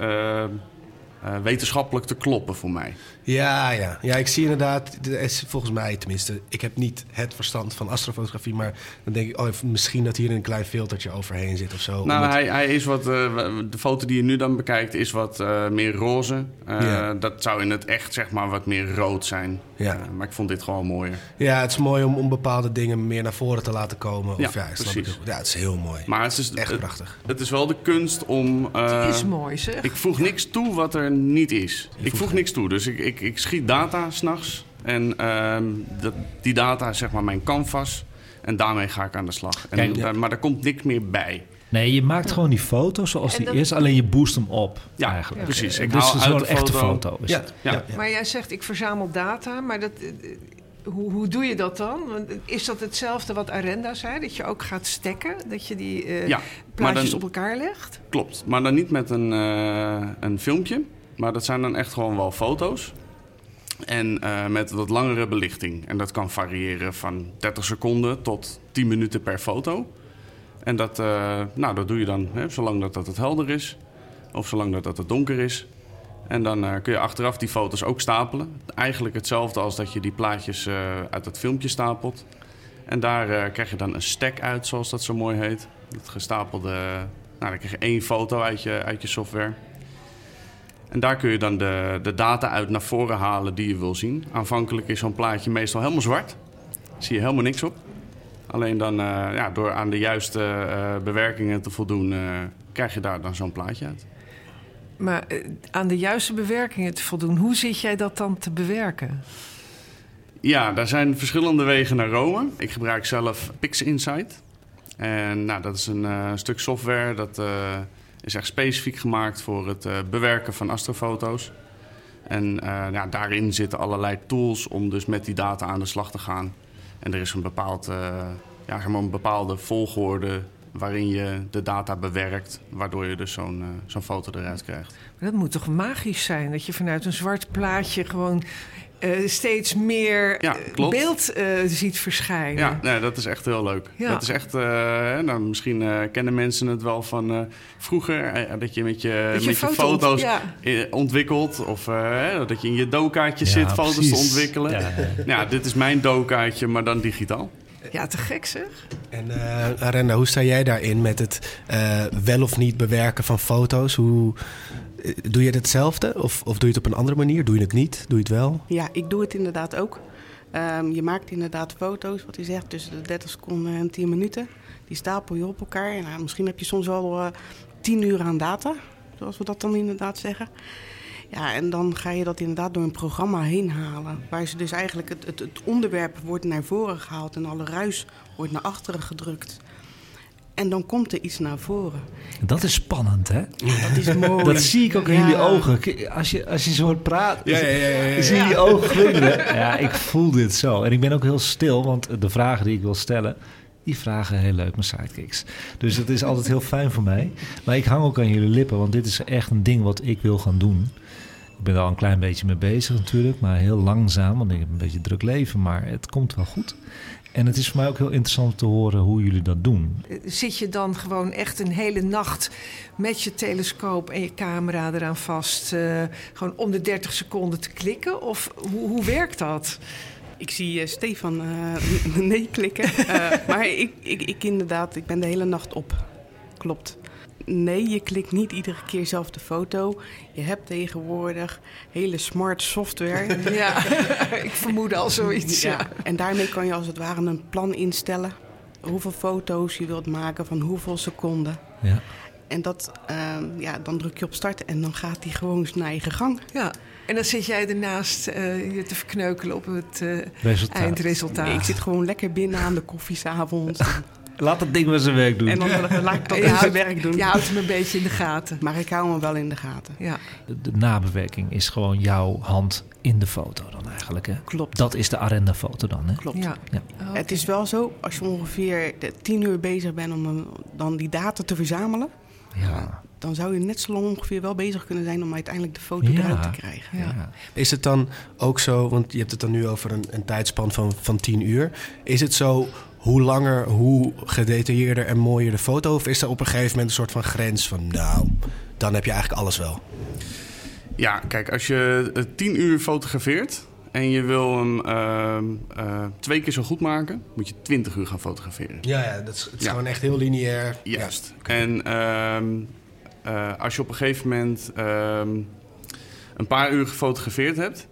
wetenschappelijk te kloppen voor mij. Ja, ja. ja, ik zie inderdaad, er is volgens mij tenminste, ik heb niet het verstand van astrofotografie, maar dan denk ik, oh, misschien dat hier een klein filtertje overheen zit of zo. Nou, Omdat- hij, hij is wat. eh, de foto die je nu dan bekijkt is wat eh, meer roze. Eh, Ja. Dat zou in het echt zeg maar wat meer rood zijn. Ja. Maar ik vond dit gewoon mooier. Ja, het is mooi om, om bepaalde dingen meer naar voren te laten komen. Ja, of ja, ik precies. ja, het is heel mooi. Maar het is Echt het, prachtig. het is wel de kunst om. eh, Die is mooi, zeg. ik voeg niks toe wat er niet is. Ik voeg niks toe. Dus ik, ik, ik schiet data s'nachts. En ehm, dat, die data is zeg maar mijn canvas. En daarmee ga ik aan de slag. En, Kijk, ja. daar- maar daar komt niks meer bij. Nee, je maakt gewoon die foto zoals die dat- is, alleen je boost hem op. Ja, eigenlijk. precies. Eh, Ik dus is een echte foto-. Is Ja. Maar jij zegt, ik verzamel data, maar dat, eh, hoe, hoe doe je dat dan? Want Is dat hetzelfde wat Arenda zei? Dat je ook gaat stekken? Dat je die eh, Ja, plaatjes dan- op elkaar legt? Klopt, maar dan niet met een, eh, een filmpje. Maar dat zijn dan echt gewoon wel foto's. En eh, met wat langere belichting. En dat kan variëren van 30 seconden tot 10 minuten per foto. En dat, eh, nou, dat doe je dan hè, zolang dat, dat het helder is. Of zolang dat, dat het donker is. En dan eh, kun je achteraf die foto's ook stapelen. Eigenlijk hetzelfde als dat je die plaatjes uit het filmpje stapelt. En daar krijg je dan een stack uit, zoals dat zo mooi heet. Het gestapelde... Nou, dan krijg je één foto uit je, uit je software. En daar kun je dan de, de data uit naar voren halen die je wil zien. Aanvankelijk is zo'n plaatje meestal helemaal zwart. Zie je helemaal niks op. Alleen dan, eh, ja, door aan de juiste eh, bewerkingen te voldoen, eh, krijg je daar dan zo'n plaatje uit. Maar aan de juiste bewerkingen te voldoen, hoe zit jij dat dan te bewerken? Ja, daar zijn verschillende wegen naar Rome. Ik gebruik zelf PixInsight. En nou, dat is een stuk software dat is echt specifiek gemaakt voor het eh, bewerken van astrofoto's. En eh, ja, daarin zitten allerlei tools om dus met die data aan de slag te gaan. En er is een, bepaald, eh, ja, gewoon een bepaalde volgorde waarin je de data bewerkt, waardoor je dus zo'n zo'n foto eruit krijgt. Maar dat moet toch magisch zijn? Dat je vanuit een zwart plaatje gewoon eh, steeds meer Ja, eh, beeld eh, ziet verschijnen. Ja, nee, dat is echt heel leuk. Ja. Dat is echt, eh, hè, nou, misschien eh, kennen mensen het wel van eh, vroeger, dat je met je, Dat met je foto's ja. ontwikkelt. Of hè, dat je in je dokaartje Ja, zit foto's te ontwikkelen. Ja, Ja, ja. dit is mijn dokaartje, maar dan digitaal. Ja, te gek zeg. En eh Arenda, hoe sta jij daarin met het eh, wel of niet bewerken van foto's? Hoe, doe je het hetzelfde of, of doe je het op een andere manier? Doe je het niet? Doe je het wel? Ja, ik doe het inderdaad ook. Ehm, je maakt inderdaad foto's, wat hij zegt, tussen de 30 seconden en 10 minuten. Die stapel je op elkaar. En, nou, misschien heb je soms wel eh 10 uur aan data, zoals we dat dan inderdaad zeggen. Ja, en dan ga je dat inderdaad door een programma heen halen. Waar ze dus eigenlijk het, het, het onderwerp wordt naar voren gehaald en alle ruis wordt naar achteren gedrukt. En dan komt er iets naar voren. Dat is spannend, hè? Dat is mooi. Dat zie ik ook in jullie ogen. Als je, als je zo hoort praten, Ja, ja, ja, ja, ja. zie je je ogen glunderen. Ja, ik voel dit zo. En ik ben ook heel stil, want de vragen die ik wil stellen... die vragen heel leuk mijn sidekicks. Dus dat is altijd heel fijn voor mij. Maar ik hang ook aan jullie lippen, want dit is echt een ding wat ik wil gaan doen. Ik ben er al een klein beetje mee bezig natuurlijk, maar heel langzaam. Want ik heb een beetje een druk leven, maar het komt wel goed. En het is voor mij ook heel interessant te horen hoe jullie dat doen. Zit je dan gewoon echt een hele nacht met je telescoop en je camera eraan vast, eh, gewoon om de 30 seconden te klikken? Of hoe, hoe werkt dat? Ik zie eh, Stefan eh, [laughs] nee klikken. Eh, maar ik, ik, ik inderdaad, ik ben de hele nacht op. Klopt. Nee, je klikt niet iedere keer zelf de foto. Je hebt tegenwoordig hele smart software. [laughs] Ja, [laughs] ik vermoed al zoiets. Ja. Ja, en daarmee kan je als het ware een plan instellen. Hoeveel foto's je wilt maken van hoeveel seconden. Ja. En dat, ehm, ja, dan druk je op start en dan gaat die gewoon zijn eigen gang. Ja. En dan zit jij ernaast eh, je te verkneukelen op het eh, Resultaat. eindresultaat. Ik zit gewoon lekker binnen aan de koffie s'avonds. [laughs] Laat het ding maar zijn werk doen. en dan laat ik [laughs] dat houdt, werk doen. je houdt hem een beetje in de gaten. Maar ik hou hem wel in de gaten. Ja. De, de nabewerking is gewoon jouw hand in de foto dan eigenlijk. Hè? Klopt. Dat is de Arenda-foto dan. Hè? Klopt. Ja. Ja. Oh, Het is wel zo, als je ongeveer tien uur bezig bent om dan die data te verzamelen, Ja. dan zou je net zo lang ongeveer wel bezig kunnen zijn om uiteindelijk de foto Ja. eruit te krijgen. Ja. Ja. Is het dan ook zo, want je hebt het dan nu over een, een tijdspan van, van 10 uur. Is het zo, hoe langer, hoe gedetailleerder en mooier de foto? Of is er op een gegeven moment een soort van grens van, nou, dan heb je eigenlijk alles wel? Ja, kijk, als je eh, 10 uur fotografeert en je wil hem ehm, eh, twee keer zo goed maken, moet je 20 uur gaan fotograferen. Ja, ja dat is, het is Ja. gewoon echt heel lineair. Juist. En ehm, eh, als je op een gegeven moment ehm, een paar uur gefotografeerd hebt,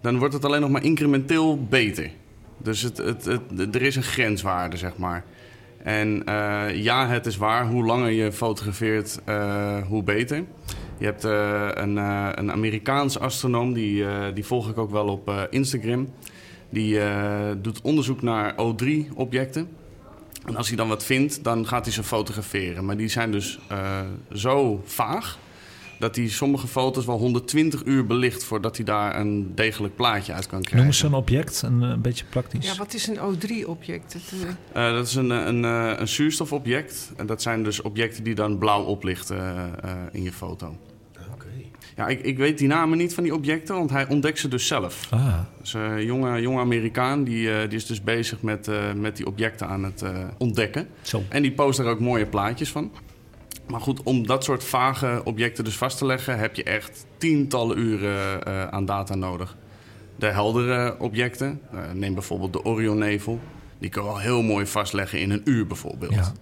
dan wordt het alleen nog maar incrementeel beter. Dus het, het, er is een grenswaarde, zeg maar. En eh, ja, het is waar, hoe langer je fotografeert, eh, hoe beter. Je hebt eh, een, een Amerikaans astronoom, die, die volg ik ook wel op Instagram. Die doet onderzoek naar O3-objecten. En als hij dan wat vindt, dan gaat hij ze fotograferen. Maar die zijn dus zo vaag dat hij sommige foto's wel 120 uur belicht voordat hij daar een degelijk plaatje uit kan krijgen. Noem eens zo'n object, een, een beetje praktisch. Ja, wat is een O3-object? Uh, dat is een, een, een, een zuurstofobject. En dat zijn dus objecten die dan blauw oplichten uh, in je foto. Ja, ik, ik weet die namen niet van die objecten, want hij ontdekt ze dus zelf. Ah. Dus een jonge, jonge Amerikaan, die, die is dus bezig met, uh, met die objecten aan het uh, ontdekken. Zo. En die post er ook mooie plaatjes van. Maar goed, om dat soort vage objecten dus vast te leggen... heb je echt tientallen uren aan data nodig. De heldere objecten, neem bijvoorbeeld de Orionnevel... die kan wel heel mooi vastleggen in een uur bijvoorbeeld. Ja.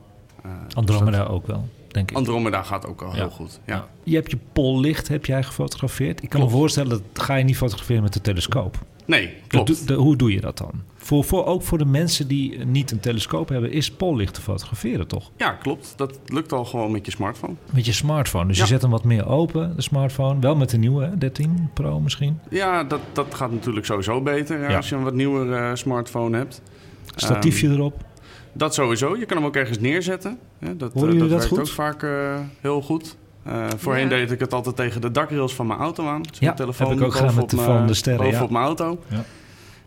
Andromeda dus dat... ook wel denk ik. Andromeda gaat ook al ja. heel goed. Ja. Je hebt je pollicht heb jij gefotografeerd. Ik kan klopt. me voorstellen dat ga je niet fotograferen met de telescoop. Nee, klopt. De, hoe doe je dat dan? Voor, voor, ook voor de mensen die niet een telescoop hebben, is pollicht te fotograferen, toch? Ja, klopt. Dat lukt al gewoon met je smartphone. Met je smartphone. Dus ja. je zet hem wat meer open, de smartphone. Wel met de nieuwe, hè? 13 Pro misschien? Ja, dat, dat gaat natuurlijk sowieso beter ja, als je een wat nieuwer uh, smartphone hebt. Statiefje um, erop. Dat sowieso. Je kan hem ook ergens neerzetten. Ja, dat Horen uh, dat, dat werkt goed? ook vaak uh, heel goed. Uh, voorheen ja. deed ik het altijd tegen de dakrails van mijn auto aan. Dus ja, telefoon heb ik ook gedaan met de van de sterren. Boven ja. op mijn auto. Ja.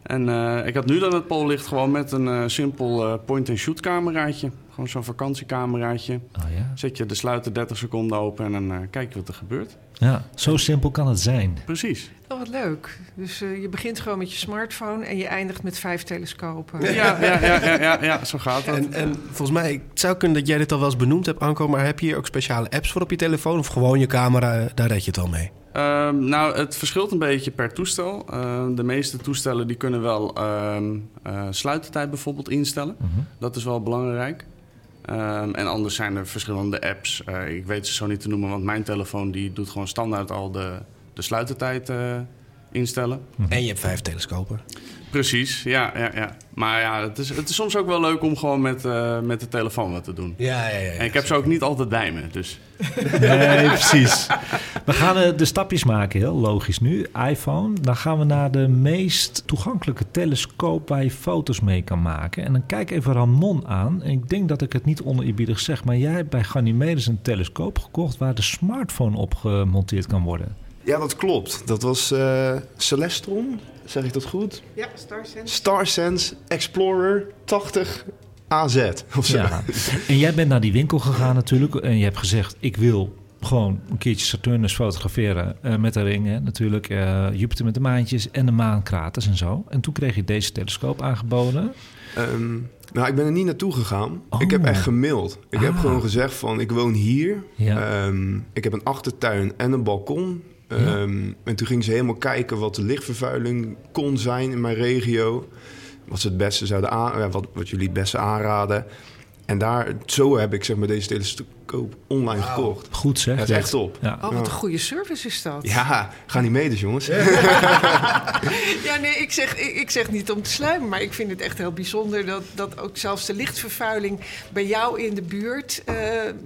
En uh, ik had nu dan het pollicht gewoon met een uh, simpel uh, point-and-shoot cameraatje. Gewoon zo'n vakantiecameraatje. Oh, ja. Zet je de sluiter 30 seconden open en dan kijk je wat er gebeurt. Ja, zo simpel kan het zijn. Precies. Oh, wat leuk. Dus je begint gewoon met je smartphone en je eindigt met vijf telescopen. Ja, ja, ja, ja, ja, ja zo gaat het. En, en volgens mij, het zou kunnen dat jij dit al wel eens benoemd hebt, Anko, maar heb je hier ook speciale apps voor op je telefoon? Of gewoon je camera, daar red je het al mee? Uh, nou, het verschilt een beetje per toestel. Uh, de meeste toestellen die kunnen wel uh, sluitertijd bijvoorbeeld instellen. Mhm. Dat is wel belangrijk. Ehm, en anders zijn er verschillende apps. Eh, ik weet ze zo niet te noemen, want mijn telefoon die doet gewoon standaard al de, de sluitertijd eh, instellen. En je hebt vijf telescopen. Precies, ja, ja, ja. Maar ja, het is, het is soms ook wel leuk om gewoon met, uh, met de telefoon wat te doen. Ja, ja, ja. En ik heb ze ook niet altijd bij me, dus... [laughs] Nee, precies. We gaan uh, de stapjes maken, heel logisch nu. iPhone. Dan gaan we naar de meest toegankelijke telescoop waar je foto's mee kan maken. En dan kijk even Ramon aan. En ik denk dat ik het niet oneerbiedig zeg, maar jij hebt bij Ganymedes een telescoop gekocht waar de smartphone op gemonteerd kan worden. Ja, dat klopt. Dat was uh, Celestron, zeg ik dat goed? Ja, StarSense. StarSense Explorer 80 AZ. Of zo. Ja. En jij bent naar die winkel gegaan natuurlijk en je hebt gezegd: ik wil gewoon een keertje Saturnus fotograferen uh, met de ringen, natuurlijk uh, Jupiter met de maantjes en de maankraters en zo. En toen kreeg je deze telescoop aangeboden. Um, nou, ik ben er niet naartoe gegaan. Oh. Ik heb echt gemaild. Ik Ah. heb gewoon gezegd van, ik woon hier. Ja. Um, ik heb een achtertuin en een balkon. Um, en toen ging ze helemaal kijken wat de lichtvervuiling kon zijn in mijn regio. Wat ze het beste zouden aan, wat, wat jullie het beste aanraden. En daar, zo heb ik zeg maar deze telescoop online wow. gekocht. Goed zeg. Dat is echt top. Ja. Oh, wat een goede service is dat. Ja, ga niet mee dus jongens. [laughs] ja, nee, ik zeg, ik, ik, zeg niet om te sluimen, maar ik vind het echt heel bijzonder dat, dat ook zelfs de lichtvervuiling bij jou in de buurt uh,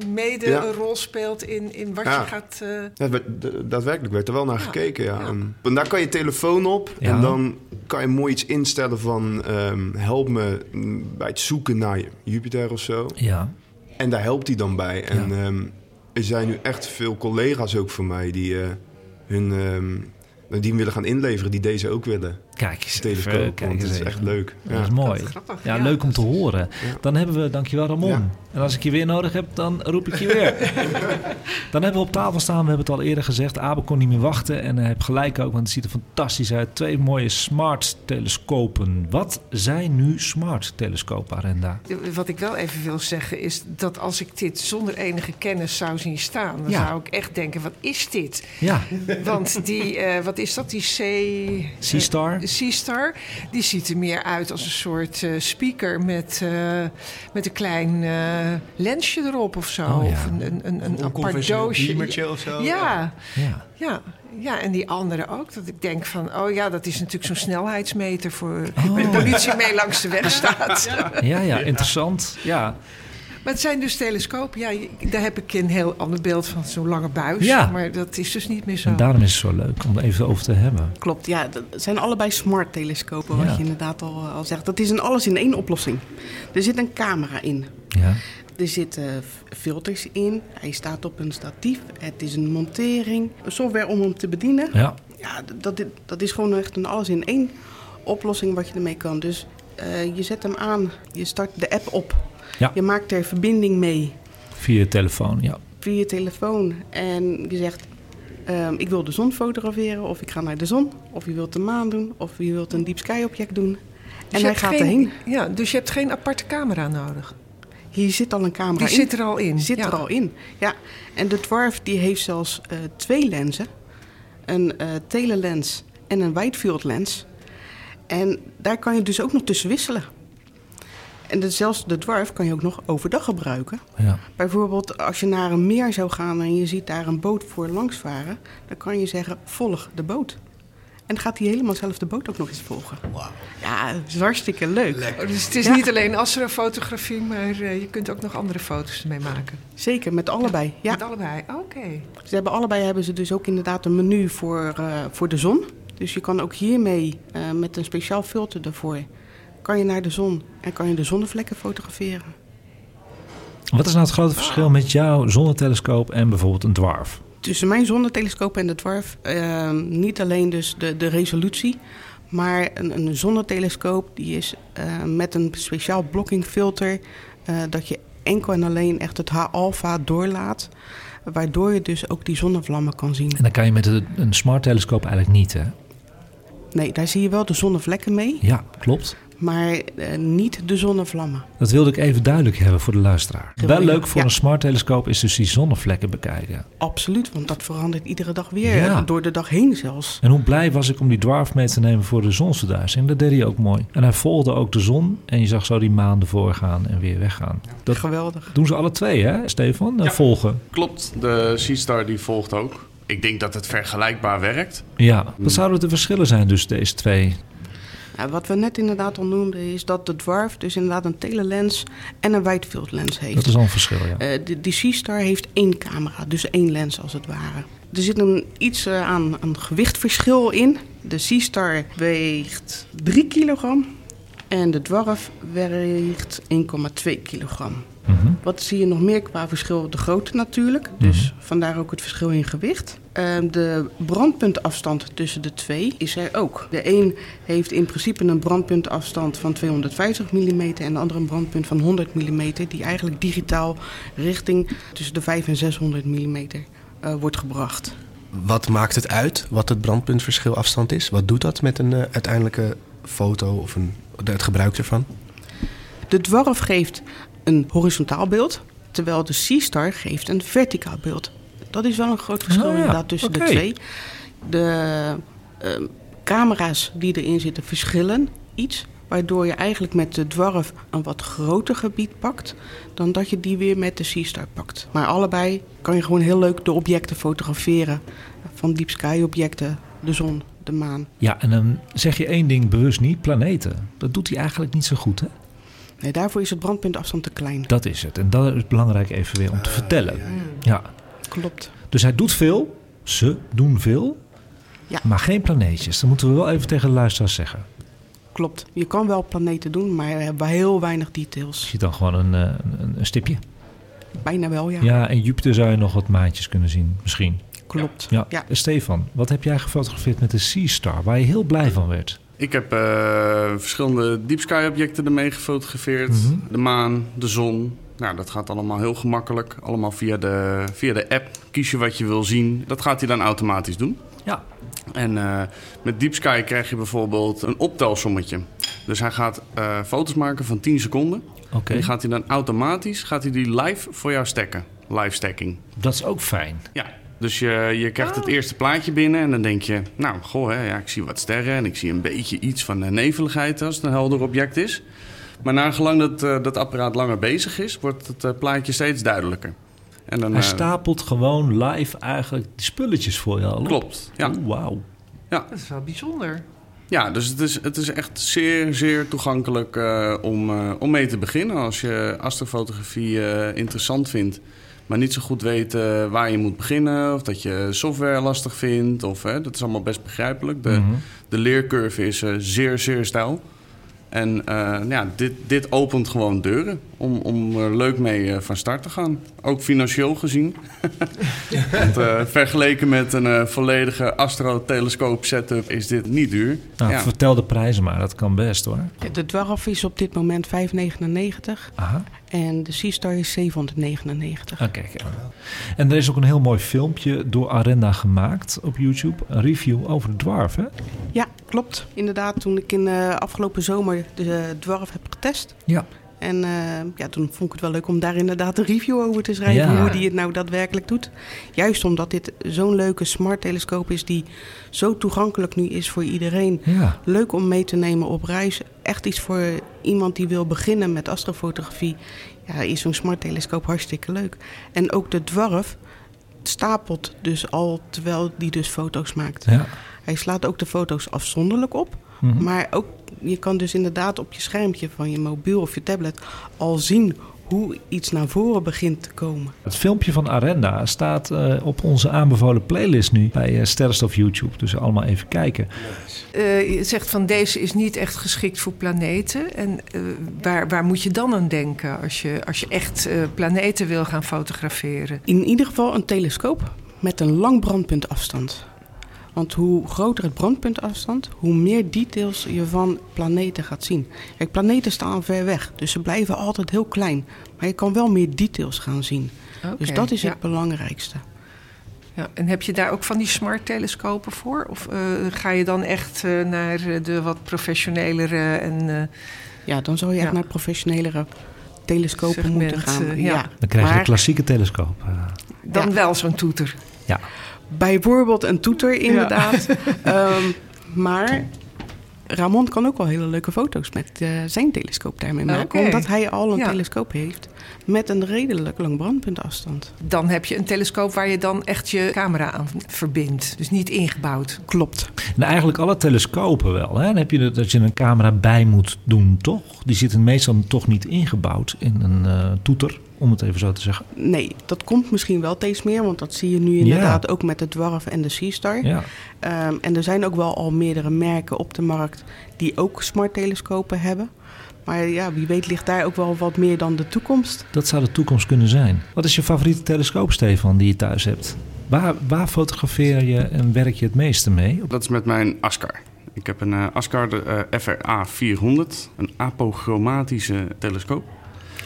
mede ja. een rol speelt in, in wat ja. je gaat. Uh... Ja, daadwerkelijk werd er wel naar gekeken, ja. En, en daar kan je telefoon op en dan kan je mooi iets instellen van um, help me bij het zoeken naar Jupiter of zo. Ja. En daar helpt hij dan bij. En ja. um, er zijn nu echt veel collega's ook van mij die uh, hun um, die willen gaan inleveren, die deze ook willen. Kijk eens telescoop, even, kijk want het is even. echt leuk. Ja. Dat is mooi. Dat is ja, leuk om te horen. Ja. Dan hebben we, dankjewel Ramon. Ja. En als ik je weer nodig heb, dan roep ik je weer. [laughs] dan hebben we op tafel staan, we hebben het al eerder gezegd. Abe kon niet meer wachten en hij heeft gelijk ook, want het ziet er fantastisch uit. Twee mooie smart telescopen. Wat zijn nu smart telescopen, Arenda? Wat ik wel even wil zeggen is dat als ik dit zonder enige kennis zou zien staan, dan Ja. zou ik echt denken: wat is dit? Ja, Want die, eh, wat is dat? Die C. Seastar. Seastar. Die ziet er meer uit als een soort eh, speaker met, eh, met een klein eh, lensje erop of zo. Oh, ja. Of een, een, een, een apart doosje. of zo. Ja, ja. ja. Ja, en die andere ook. Dat ik denk van, oh ja, dat is natuurlijk zo'n snelheidsmeter voor Oh. waar de politie mee langs de weg staat. Ja, ja, interessant. Ja, Maar het zijn dus telescopen. Ja, daar heb ik een heel ander beeld van, zo'n lange buis. Ja. Maar dat is dus niet meer zo. en daarom is het zo leuk om er even over te hebben. Klopt, ja. Dat zijn allebei smart telescopen, Ja. wat je inderdaad al, al zegt. Dat is een alles in één oplossing. Er zit een camera in. Ja, Er zitten filters in. Hij staat op een statief. Het is een montering. Software om hem te bedienen. Ja. Ja, dat, dat is gewoon echt een alles in één oplossing wat je ermee kan. Dus uh, je zet hem aan, je start de app op. Ja. Je maakt er verbinding mee. Via je telefoon, ja. Via je telefoon. En je zegt, um, ik wil de zon fotograferen of ik ga naar de zon. Of je wilt de maan doen of je wilt een deep sky object doen. Dus en hij gaat erheen. Ja, dus je hebt geen aparte camera nodig? Hier zit al een camera die in. zit er al in? Zit ja. er al in, ja. En de Dwarf die heeft zelfs uh, twee lenzen. Een uh, telelens en een widefield lens. En daar kan je dus ook nog tussen wisselen. En de, zelfs de dwarf kan je ook nog overdag gebruiken. Ja. Bijvoorbeeld als je naar een meer zou gaan en je ziet daar een boot voor langs varen, dan kan je zeggen: volg de boot. En dan gaat hij helemaal zelf de boot ook nog eens volgen. Wow. Ja, dat is hartstikke leuk. Oh, dus het is Ja. niet alleen astrofotografie, maar uh, je kunt ook nog andere foto's ermee maken. Zeker, met allebei. Ja. Met allebei, oké. Ze hebben allebei hebben ze dus ook inderdaad een menu voor, uh, voor de zon. Dus je kan ook hiermee uh, met een speciaal filter ervoor... kan je naar de zon en kan je de zonnevlekken fotograferen. Wat is nou het grote verschil met jouw zonnetelescoop en bijvoorbeeld een dwarf? Tussen mijn zonnetelescoop en de dwarf... Uh, niet alleen dus de, de resolutie... maar een, een zonnetelescoop die is uh, met een speciaal blokkingfilter... Uh, dat je enkel en alleen echt het H-alpha doorlaat... waardoor je dus ook die zonnevlammen kan zien. En dan kan je met een, een smart telescoop eigenlijk niet, hè? Nee, daar zie je wel de zonnevlekken mee. Ja, klopt. Maar uh, niet de zonnevlammen. Dat wilde ik even duidelijk hebben voor de luisteraar. Wel leuk voor Ja. een smart telescoop is dus die zonnevlekken bekijken. Absoluut, want dat verandert iedere dag weer. Ja. Door de dag heen zelfs. En hoe blij was ik om die dwarf mee te nemen voor de zonsverduistering. Dat deed hij ook mooi. En hij volgde ook de zon en je zag zo die maan ervoor gaan en weer weggaan. Dat Geweldig. doen ze alle twee, hè, Stefan? Eh, Volgen. Klopt, de Seastar die volgt ook. Ik denk dat het vergelijkbaar werkt. Ja. Wat zouden de verschillen zijn tussen deze twee? Wat we net inderdaad al noemden is dat de dwarf dus inderdaad een telelens en een widefield lens heeft. Dat is al een verschil, ja. Eh, de, die Seastar heeft één camera, dus één lens als het ware. Er zit een, iets uh, aan, aan gewichtverschil in. De Seastar weegt 3 kilogram en de dwarf weegt 1,2 kilogram. Mm -hmm. Wat zie je nog meer qua verschil? De grootte natuurlijk, dus mm -hmm. vandaar ook het verschil in gewicht. Uh, de brandpuntafstand tussen de twee is er ook. De een heeft in principe een brandpuntafstand van 250 mm en de andere een brandpunt van 100 mm, die eigenlijk digitaal richting tussen de 500 en 600 mm uh, wordt gebracht. Wat maakt het uit wat het brandpuntverschil afstand is? Wat doet dat met een uh, uiteindelijke foto of een, het gebruik ervan? De dwarf geeft een horizontaal beeld, terwijl de Seastar geeft een verticaal beeld. Dat is wel een groot verschil Oh ja, inderdaad tussen de twee. De uh, camera's die erin zitten verschillen iets, waardoor je eigenlijk met de dwarf een wat groter gebied pakt dan dat je die weer met de Seastar pakt. Maar allebei kan je gewoon heel leuk de objecten fotograferen van deep sky objecten, de zon, de maan. Ja, en dan zeg je één ding bewust niet, planeten. Dat doet hij eigenlijk niet zo goed, hè? Nee, daarvoor is het brandpuntafstand te klein. Dat is het. En dat is belangrijk even weer om te vertellen. ja, ja. Klopt. Dus hij doet veel, ze doen veel, Ja. maar geen planeetjes. Dat moeten we wel even tegen de luisteraars zeggen. Klopt. Je kan wel planeten doen, maar we hebben heel weinig details. Je ziet dan gewoon een, eh, een, een stipje. Bijna wel, ja. Ja. en Jupiter zou je nog wat maatjes kunnen zien, misschien. Klopt. Ja. Ja. Stefan, wat heb jij gefotografeerd met de Seastar, waar je heel blij van werd? Ik heb uh, verschillende deep sky objecten ermee gefotografeerd. Mhm. De maan, de zon. Nou, dat gaat allemaal heel gemakkelijk. Allemaal via de, via de app. Kies je wat je wil zien. Dat gaat hij dan automatisch doen. Ja. En uh, met Deep Sky krijg je bijvoorbeeld een optelsommetje. Dus hij gaat uh, foto's maken van 10 seconden. Oké. En die gaat hij dan automatisch gaat hij die live voor jou stacken. Live stacking. Dat is ook fijn. Ja. Dus je, je krijgt het eerste plaatje binnen en dan denk je... nou, goh, hè, ja, ik zie wat sterren en ik zie een beetje iets van uh, neveligheid... als het een helder object is. Maar nagelang dat uh, dat apparaat langer bezig is... wordt het uh, plaatje steeds duidelijker. En dan, Hij stapelt gewoon live eigenlijk die spulletjes voor je al op. Klopt, ja. Oh, wauw. Ja. Dat is wel bijzonder. Ja, dus het is, het is echt zeer, zeer toegankelijk uh, om, uh, om mee te beginnen. Als je astrofotografie uh, interessant vindt, maar niet zo goed weet waar je moet beginnen... of dat je software lastig vindt, of, dat is allemaal best begrijpelijk. De, Mhm. mm -hmm. de leercurve is zeer, zeer stijl. En uh, ja, dit, dit opent gewoon deuren om, om er leuk mee uh, van start te gaan. Ook financieel gezien. [laughs] Want uh, vergeleken met een volledige astrotelescoop setup is dit niet duur. Nou, ja. Vertel de prijzen maar, dat kan best hoor. De dwarf is op dit moment 5,99. Aha. En de Seastar is 799. Ah, kijk. En er is ook een heel mooi filmpje door Arenda gemaakt op YouTube. Een review over de dwarf, hè? Ja, klopt. Inderdaad, toen ik in uh, afgelopen zomer de dwarf heb getest. Ja. En uh, ja, toen vond ik het wel leuk om daar inderdaad een review over te schrijven. Ja. Hoe die het nou daadwerkelijk doet. Juist omdat dit zo'n leuke smart telescoop is die zo toegankelijk nu is voor iedereen. Ja. Leuk om mee te nemen op reis. Echt iets voor iemand die wil beginnen met astrofotografie. Ja, is zo'n smart telescoop hartstikke leuk. En ook de dwarf stapelt dus al terwijl die dus foto's maakt. Ja. Hij slaat ook de foto's afzonderlijk op. Mhm. Maar ook, je kan dus inderdaad op je schermpje van je mobiel of je tablet al zien hoe iets naar voren begint te komen. Het filmpje van Arenda staat uh, op onze aanbevolen playlist nu bij uh, Sterrenstof YouTube. Dus allemaal even kijken. Uh, je zegt van deze is niet echt geschikt voor planeten. En waar, waar moet je dan aan denken als je, als je echt planeten wil gaan fotograferen? In ieder geval een telescoop met een lang brandpuntafstand. Want hoe groter het brandpuntafstand, hoe meer details je van planeten gaat zien. Kijk, planeten staan ver weg, dus ze blijven altijd heel klein. Maar je kan wel meer details gaan zien. dus dat is het belangrijkste. Ja, en heb je daar ook van die smart telescopen voor? Of uh, ga je dan echt uh, naar de wat professionelere en... Uh, ja, dan zou je echt naar professionelere telescopen Segment, moeten gaan. ja. Dan krijg je maar, de klassieke telescoop. Dan wel zo'n toeter. Ja bijvoorbeeld een toeter, inderdaad. um, [laughs] maar Ramon kan ook wel hele leuke foto's met uh, zijn telescoop daarmee maken. Okay. Omdat hij al een ja. telescoop heeft met een redelijk lang brandpuntafstand. Dan heb je een telescoop waar je dan echt je camera aan verbindt. Dus niet ingebouwd. Klopt. En eigenlijk alle telescopen wel. Hè? Dan heb je dat je een camera bij moet doen, toch? Die zitten meestal toch niet ingebouwd in een uh, toeter om het even zo te zeggen. Nee, dat komt misschien wel steeds meer, want dat zie je nu inderdaad ook met de Dwarf en de Seastar. Ja. Um, en er zijn ook wel al meerdere merken op de markt die ook smart telescopen hebben. Maar ja, wie weet ligt daar ook wel wat meer dan de toekomst. Dat zou de toekomst kunnen zijn. Wat is je favoriete telescoop, Stefan, die je thuis hebt? Waar, waar fotografeer je en werk je het meeste mee? Dat is met mijn Ascar. Ik heb een uh, Ascar de, uh, FRA 400, een apochromatische telescoop.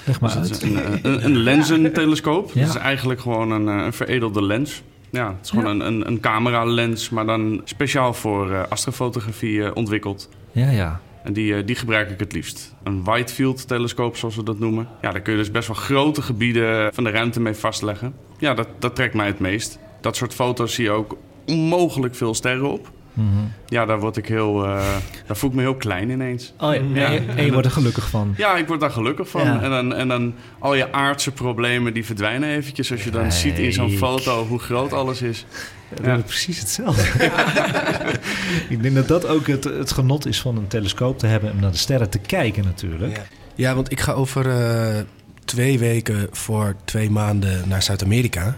Leg maar dus uit. Een, een, een lenzentelescoop. Ja. Dat is eigenlijk gewoon een, eh, een veredelde lens. Ja, het is gewoon ja. een, een, camera-lens, maar dan speciaal voor uh, astrofotografie uh, ontwikkeld. Ja, ja. En die, die gebruik ik het liefst. Een widefield telescoop, zoals we dat noemen. Ja, daar kun je dus best wel grote gebieden van de ruimte mee vastleggen. Ja, dat, dat trekt mij het meest. Dat soort foto's zie je ook onmogelijk veel sterren op. Mm -hmm. Ja, daar word ik heel. Uh, daar voel ik me heel klein ineens. Oh, ja. ja. En je wordt er gelukkig van. Ja, ik word daar gelukkig van. Ja. En, dan, en dan al je aardse problemen die verdwijnen eventjes. Als je dan ziet in zo'n foto hoe groot alles is. Ja, precies hetzelfde. [laughs] ik denk dat dat ook het, het genot is van een telescoop te hebben en naar de sterren te kijken, natuurlijk. Ja, want ik ga over. Uh, twee weken voor twee maanden naar Zuid-Amerika.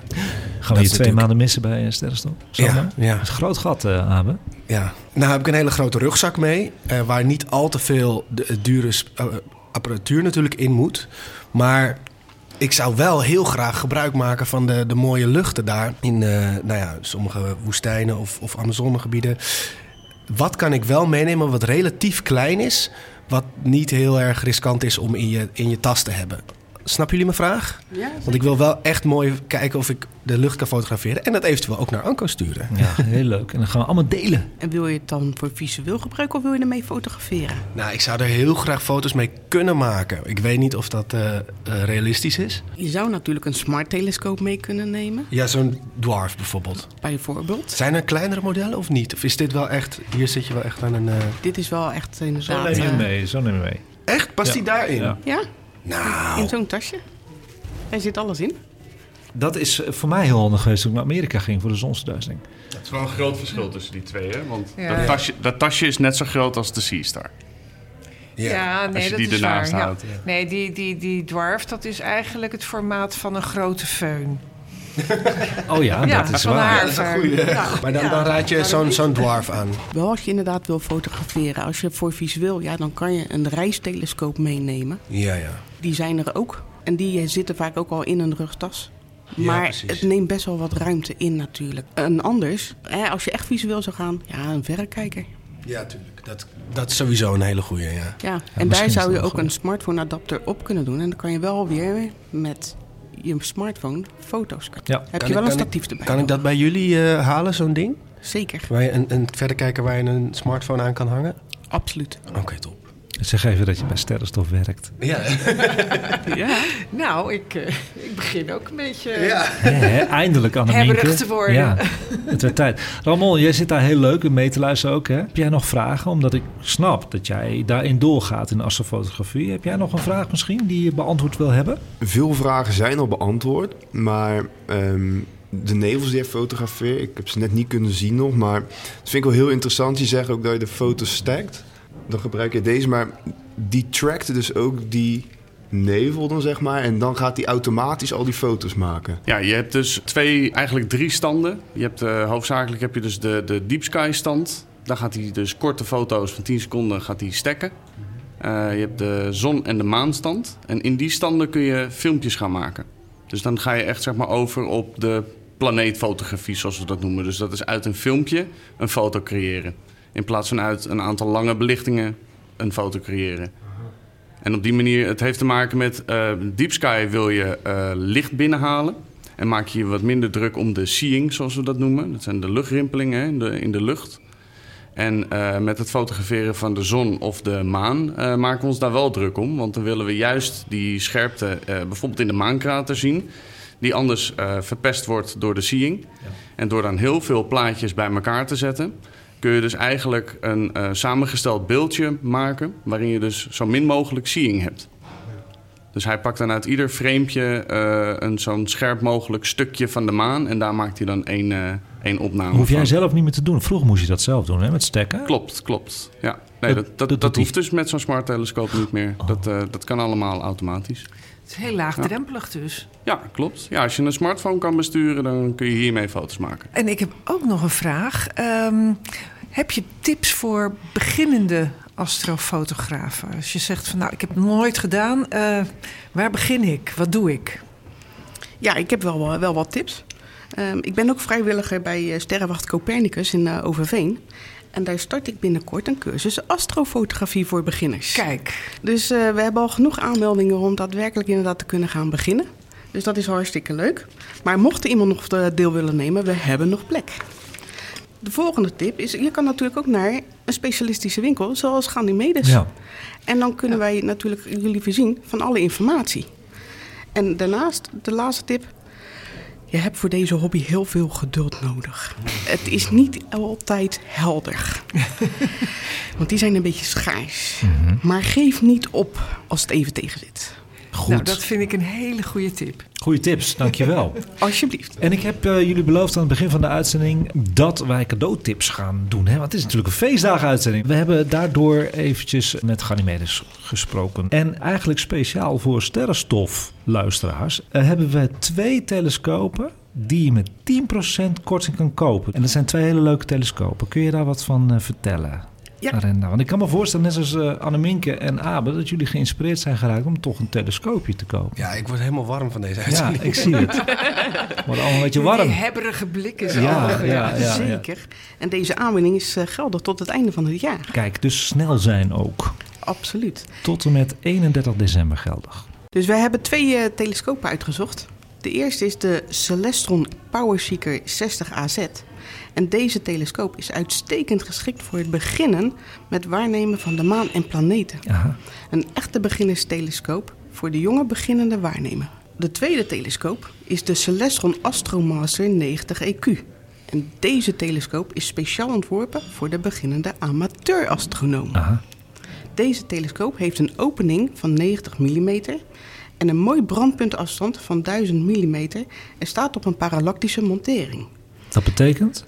Gaan we je twee maanden missen bij Sterrenstop? Ja, ja. Dat is een groot gat, uh, Abe. Ja, nou heb ik een hele grote rugzak mee... Uh, waar niet al te veel de, dure uh, apparatuur natuurlijk in moet. Maar ik zou wel heel graag gebruik maken van de, de mooie luchten daar... in nou ja, sommige woestijnen of, of Amazonegebieden. Wat kan ik wel meenemen wat relatief klein is... wat niet heel erg riskant is om in je, in je tas te hebben? Snappen jullie mijn vraag? Ja, Want ik wil wel echt mooi kijken of ik de lucht kan fotograferen. En dat eventueel ook naar Anko sturen. Ja, heel leuk. En dan gaan we allemaal delen. En wil je het dan voor visueel gebruiken of wil je ermee fotograferen? Nou, ik zou er heel graag foto's mee kunnen maken. Ik weet niet of dat uh, uh, realistisch is. Je zou natuurlijk een smart telescoop mee kunnen nemen. Ja, zo'n dwarf bijvoorbeeld. Bijvoorbeeld. Zijn er kleinere modellen of niet? Of is dit wel echt... Hier zit je wel echt aan een... Uh... Dit is wel echt inderdaad... Zo neem je mee. Zo neem je mee. Echt? Past ja. die daarin? Ja. ja. Nou. In zo'n tasje. Er zit alles in. Dat is voor mij heel handig geweest toen ik naar Amerika ging voor de zonsverduistering. Het is wel een groot verschil tussen die twee, hè? Want ja. dat, tasje, dat tasje is net zo groot als de Seastar. Ja, ja nee, dat die is ernaast waar. houdt. Ja. Nee, die, die, die dwarf, dat is eigenlijk het formaat van een grote föhn. [laughs] Oh ja, Ja, dat is waar. haar. Dat is. Ja. Maar dan, dan raad je zo'n zo'n dwarf aan. Wel als je inderdaad wil fotograferen. Als je voor visueel, ja, dan kan je een reistelescoop meenemen. Ja, ja. Die zijn er ook. En die zitten vaak ook al in een rugtas. Maar het neemt best wel wat ruimte in natuurlijk. En anders, hè, als je echt visueel zou gaan, ja, een verrekijker. Ja, tuurlijk. Dat, dat is sowieso een hele goeie, ja. Ja, en daar zou je ook goed. een smartphone adapter op kunnen doen. En dan kan je wel weer met je smartphone foto's kunnen. Ja. Heb Kan je wel ik- een statief erbij. Kan ik dat bij jullie eh, halen, zo'n ding? Zeker, Waar je een, een verrekijker waar je een smartphone aan kan hangen? absoluut. Oké, top. Zeg even dat je bij Sterrenstof werkt. Ja. [laughs] Ja. Nou, ik, eh, ik begin ook een beetje... Hè, hè, eindelijk, Annemieke. Hebberig te worden. Ja, het werd tijd. Ramon, jij zit daar heel leuk mee te luisteren ook. Hè? Heb jij nog vragen? Omdat ik snap dat jij daarin doorgaat in astrofotografie. Heb jij nog een vraag misschien die je beantwoord wil hebben? Veel vragen zijn al beantwoord, maar ehm, de nevels die je fotografeert, ik heb ze net niet kunnen zien nog, maar dat vind ik wel heel interessant. Je zegt ook dat je de foto's stackt. Dan gebruik je deze, maar die trackt dus ook die nevel dan zeg maar. En dan gaat hij automatisch al die foto's maken. Ja, je hebt dus twee, eigenlijk drie standen. Je hebt, eh, hoofdzakelijk heb je dus de, de Deep Sky stand. Daar gaat hij dus korte foto's van 10 seconden gaat hij stekken. Eh, je hebt de zon- en de maanstand. En in die standen kun je filmpjes gaan maken. Dus dan ga je echt zeg maar over op de planeetfotografie, zoals we dat noemen. Dus dat is uit een filmpje een foto creëren. In plaats van uit een aantal lange belichtingen een foto creëren. En op die manier, het heeft te maken met eh Deep Sky wil je eh, licht binnenhalen. En maak je wat minder druk om de seeing, zoals we dat noemen. Dat zijn de luchtrimpelingen hè, in, de, in de lucht. En eh, met het fotograferen van de zon of de maan maken we ons daar wel druk om. Want dan willen we juist die scherpte bijvoorbeeld in de maankrater zien. Die anders verpest wordt door de seeing. En door dan heel veel plaatjes bij elkaar te zetten... kun je dus eigenlijk een eh, samengesteld beeldje maken... waarin je dus zo min mogelijk seeing hebt. Dus hij pakt dan uit ieder framepje eh, een zo'n scherp mogelijk stukje van de maan... en daar maakt hij dan één, eh, één opname Hoef jij van. zelf niet meer te doen. Vroeger moest je dat zelf doen, hè, met stekken. Klopt, klopt. Ja. Nee, Dat- dat, dat, dat dat, hoeft dus met zo'n smart telescoop niet meer. Dat, eh, dat kan allemaal automatisch. Het is heel laagdrempelig dus. Ja, klopt. Ja, als je een smartphone kan besturen, dan kun je hiermee foto's maken. En ik heb ook nog een vraag. Ehm, heb je tips voor beginnende astrofotografen? Als je zegt van nou, ik heb het nooit gedaan. eh, waar begin ik? Wat doe ik? Ja, ik heb wel, wel wat tips. Ehm, ik ben ook vrijwilliger bij eh, Sterrenwacht Copernicus in eh, Overveen. En daar start ik binnenkort een cursus astrofotografie voor beginners. Kijk, Dus eh, we hebben al genoeg aanmeldingen om daadwerkelijk inderdaad te kunnen gaan beginnen. Dus dat is hartstikke leuk. Maar mocht er iemand nog eh, deel willen nemen, we hebben nog plek. De volgende tip is, je kan natuurlijk ook naar een specialistische winkel, zoals Ganymedes. Ja. En dan kunnen wij natuurlijk jullie voorzien van alle informatie. En daarnaast, de laatste tip. Je hebt voor deze hobby heel veel geduld nodig. Het is niet altijd helder. [laughs] Want die zijn een beetje schaars. Maar geef niet op als het even tegen zit. Goed. nou, dat vind ik een hele goede tip. Goeie tips, dankjewel. [laughs] Alsjeblieft. En ik heb eh, jullie beloofd aan het begin van de uitzending dat wij cadeautips gaan doen. Hè? Want het is natuurlijk een feestdagenuitzending. We hebben daardoor eventjes met Ganymedes gesproken. En eigenlijk speciaal voor sterrenstof-luisteraars eh, hebben we twee telescopen die je met 10% korting kan kopen. En dat zijn twee hele leuke telescopen. Kun je daar wat van eh, vertellen? Ja. Arenda? Want ik kan me voorstellen, net zoals eh Anneminke en Abe, dat jullie geïnspireerd zijn geraakt om toch een telescoopje te kopen. Ja, ik word helemaal warm van deze Ja, uitzending. ik zie het. [laughs] Wordt allemaal een beetje warm. Die hebberige blik is Ja, ja, ja, ja. Zeker. En deze aanbieding is eh, geldig tot het einde van het jaar. Kijk, dus snel zijn ook. Absoluut. Tot en met 31 december geldig. Dus wij hebben twee eh, telescopen uitgezocht. De eerste is de Celestron PowerSeeker 60AZ. En deze telescoop is uitstekend geschikt voor het beginnen met waarnemen van de maan en planeten. Aha. Een echte beginnerstelescoop voor de jonge beginnende waarnemer. De tweede telescoop is de Celestron Astromaster 90 EQ. En deze telescoop is speciaal ontworpen voor de beginnende amateur-astronoom. Aha. Deze telescoop heeft een opening van 90 mm en een mooi brandpuntafstand van 1000 mm en staat op een parallactische montering. Dat betekent?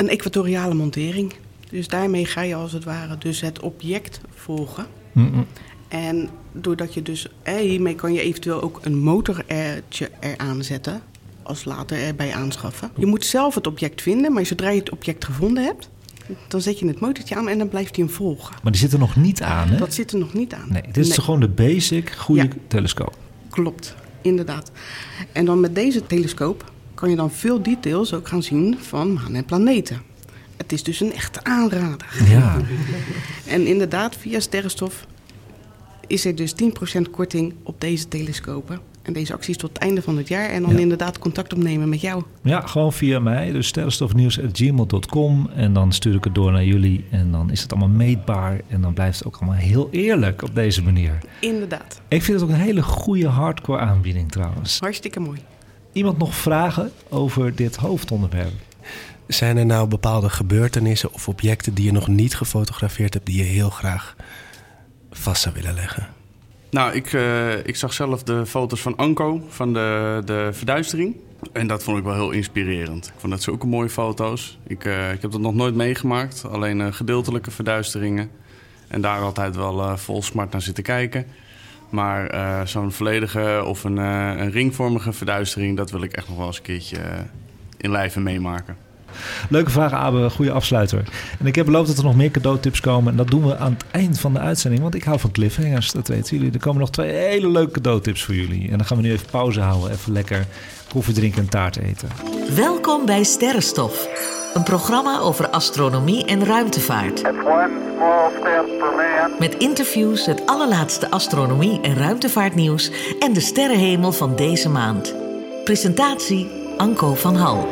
Een equatoriale montering. Dus daarmee ga je als het ware dus het object volgen. En doordat je dus, hiermee kan je eventueel ook een motortje eraan zetten. als later erbij aanschaffen. Je moet zelf het object vinden, maar zodra je het object gevonden hebt, dan zet je het motortje aan en dan blijft hij hem volgen. Maar die zit er nog niet aan, hè? Dat zit er nog niet aan. Nee, dit is gewoon de basic goede Ja. telescoop. Klopt, inderdaad. En dan met deze telescoop kan je dan veel details ook gaan zien van maan en planeten. Het is dus een echte aanrader. Ja. [laughs] En inderdaad, via sterrenstof is er dus 10% korting op deze telescopen. En deze actie is tot het einde van het jaar. En dan Ja. inderdaad contact opnemen met jou. Ja, gewoon via mij. Dus sterrenstofnieuws.gmail.com. En dan stuur ik het door naar jullie. En dan is het allemaal meetbaar. En dan blijft het ook allemaal heel eerlijk op deze manier. Inderdaad. Ik vind het ook een hele goede hardcore aanbieding trouwens. Hartstikke mooi. Iemand nog vragen over dit hoofdonderwerp? Zijn er nou bepaalde gebeurtenissen of objecten die je nog niet gefotografeerd hebt, die je heel graag vast zou willen leggen? Nou, ik, eh, ik zag zelf de foto's van Anko van de, de verduistering. En dat vond ik wel heel inspirerend. Ik vond dat zulke mooie foto's. Ik, eh, ik heb dat nog nooit meegemaakt. Alleen eh, gedeeltelijke verduisteringen. En daar altijd wel eh, vol smart naar zitten kijken. Maar eh, zo'n volledige of een, eh, een ringvormige verduistering... dat wil ik echt nog wel eens een keertje eh, in lijven meemaken. Leuke vraag, Abe. Goede afsluiter. En ik heb beloofd dat er nog meer cadeautips komen. En dat doen we aan het eind van de uitzending. Want ik hou van cliffhangers, dat weten jullie. Er komen nog twee hele leuke cadeautips voor jullie. En dan gaan we nu even pauze houden. Even lekker koffie drinken en taart eten. Welkom bij Sterrenstof, een programma over astronomie en ruimtevaart. Met interviews, het allerlaatste astronomie- en ruimtevaartnieuws en de sterrenhemel van deze maand. Presentatie Anko van Hal.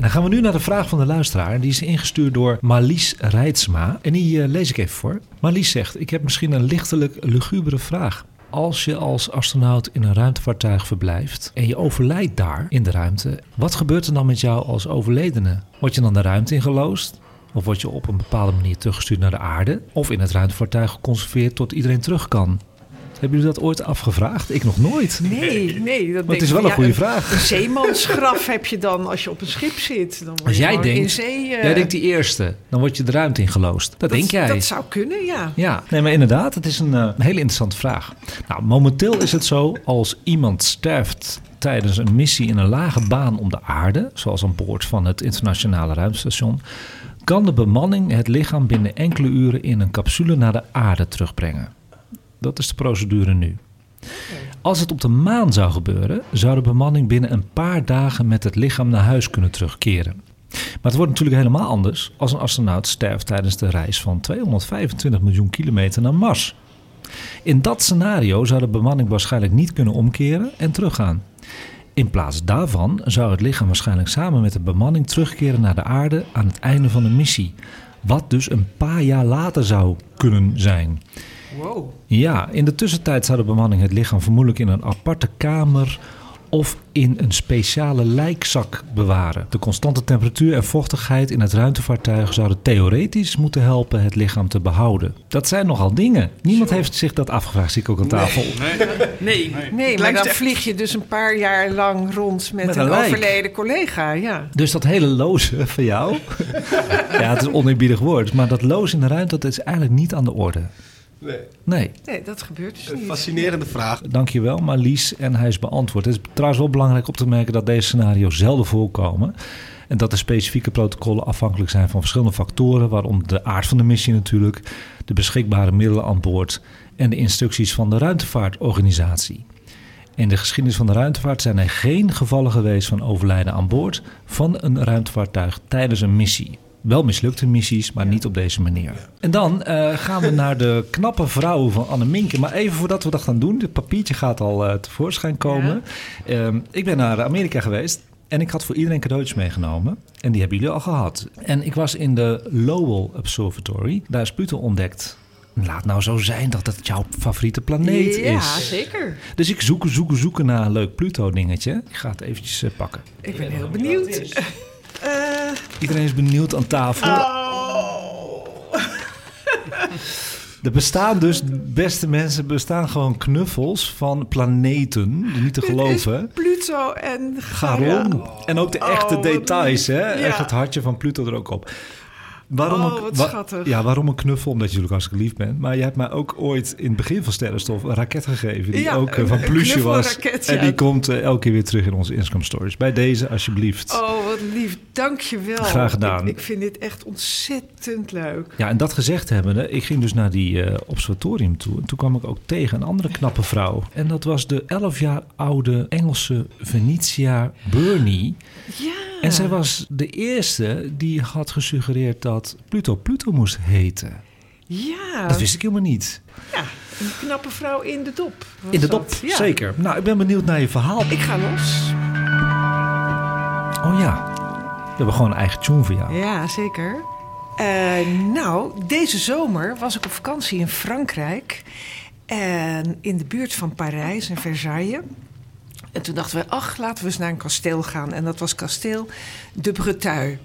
Dan gaan we nu naar de vraag van de luisteraar. Die is ingestuurd door Marlies Rijtsma. En die eh, lees ik even voor. Marlies zegt: Ik heb misschien een lichtelijk lugubere vraag. Als je als astronaut in een ruimtevaartuig verblijft en je overlijdt daar in de ruimte, wat gebeurt er dan met jou als overledene? Word je dan de ruimte ingeloosd? Of word je op een bepaalde manier teruggestuurd naar de aarde? Of in het ruimtevaartuig geconserveerd tot iedereen terug kan? Hebben jullie dat ooit afgevraagd? Ik nog nooit. Nee, nee. Dat Maar het denk is wel een goede ja, vraag. Een zeemansgraf heb je dan als je op een schip zit. Dan Als jij gewoon in denkt, zee, eh, jij denkt die eerste, dan word je de ruimte ingeloosd. Dat, dat, denk jij. Dat zou kunnen, ja. Ja, nee, maar inderdaad, het is een, eh, een hele interessante vraag. Nou, momenteel is het zo, als iemand sterft tijdens een missie in een lage baan om de aarde, zoals aan boord van het internationale ruimtestation, kan de bemanning het lichaam binnen enkele uren in een capsule naar de aarde terugbrengen. Dat is de procedure nu. Als het op de maan zou gebeuren, zou de bemanning binnen een paar dagen met het lichaam naar huis kunnen terugkeren. Maar het wordt natuurlijk helemaal anders als een astronaut sterft tijdens de reis van 225 miljoen kilometer naar Mars. In dat scenario zou de bemanning waarschijnlijk niet kunnen omkeren en teruggaan. In plaats daarvan zou het lichaam waarschijnlijk samen met de bemanning terugkeren naar de aarde aan het einde van de missie. Wat dus een paar jaar later zou kunnen zijn. Wow. Ja, in de tussentijd zou de bemanning het lichaam vermoedelijk in een aparte kamer of in een speciale lijkzak bewaren. De constante temperatuur en vochtigheid in het ruimtevaartuig zouden theoretisch moeten helpen het lichaam te behouden. Dat zijn nogal dingen. Niemand heeft zich dat afgevraagd, zie ik ook aan tafel. Nee, nee maar dan vlieg je dus een paar jaar lang rond met, Met een, overleden collega. Ja. Dus dat hele loze van jou, [laughs] ja, het is een oneerbiedig woord, maar dat loze in de ruimte, dat is eigenlijk niet aan de orde. Nee. Nee. Nee, dat gebeurt dus Een niet. fascinerende vraag. Dankjewel, Marlies. En hij is beantwoord. Het is trouwens wel belangrijk op te merken dat deze scenario's zelden voorkomen. En dat de specifieke protocollen afhankelijk zijn van verschillende factoren, waaronder de aard van de missie natuurlijk, de beschikbare middelen aan boord en de instructies van de ruimtevaartorganisatie. In de geschiedenis van de ruimtevaart zijn er geen gevallen geweest van overlijden aan boord van een ruimtevaartuig tijdens een missie. Wel mislukte missies, maar niet op deze manier. En dan eh, gaan we naar de knappe vrouw van Anne Minken. Maar even voordat we dat gaan doen, dit papiertje gaat al eh, tevoorschijn komen. Ehm, ik ben naar Amerika geweest en ik had voor iedereen cadeautjes meegenomen. En die hebben jullie al gehad. En ik was in de Lowell Observatory. Daar is Pluto ontdekt. Laat nou zo zijn dat het jouw favoriete planeet ja, is. zeker. Dus ik zoek, zoeken, zoeken naar een leuk Pluto-dingetje. Ik ga het eventjes eh, pakken. Ik ben heel benieuwd. Eh, Iedereen is benieuwd aan tafel. [laughs] Er bestaan dus, beste mensen, bestaan gewoon knuffels van planeten. Niet te geloven. Pluto en Charon. En ook de echte Oh, details, hè? Ja. Echt het hartje van Pluto er ook op. Waarom Oh, een- wa-. Ja, waarom een knuffel? Omdat je natuurlijk hartstikke lief bent. Maar je hebt mij ook ooit in het begin van Sterrenstof een raket gegeven. Die Ja, ook eh, een- van plusje was. en ja. die komt eh, elke keer weer terug in onze Instagram stories. Bij deze, alsjeblieft. Oh, wat lief. Dank je wel. Graag gedaan. Ik, ik vind dit echt ontzettend leuk. Ja, en dat gezegd hebbende, ik ging dus naar die eh, observatorium toe. En toen kwam ik ook tegen een andere knappe vrouw. En dat was de 11 jaar oude Engelse Venetia Burney. Ja. En zij was de eerste die had gesuggereerd dat Pluto Pluto moest heten. Ja. Dat wist ik helemaal niet. ja, een knappe vrouw in de dop. In de dop, Ja. zeker. Nou, ik ben benieuwd naar je verhaal. Ik ga los. Oh ja, we hebben gewoon een eigen tune voor jou. Ja, zeker. Eh, nou, deze zomer was ik op vakantie in Frankrijk. En in de buurt van Parijs en Versailles. En toen dachten we, ach, laten we eens naar een kasteel gaan. En dat was kasteel de Breteuil.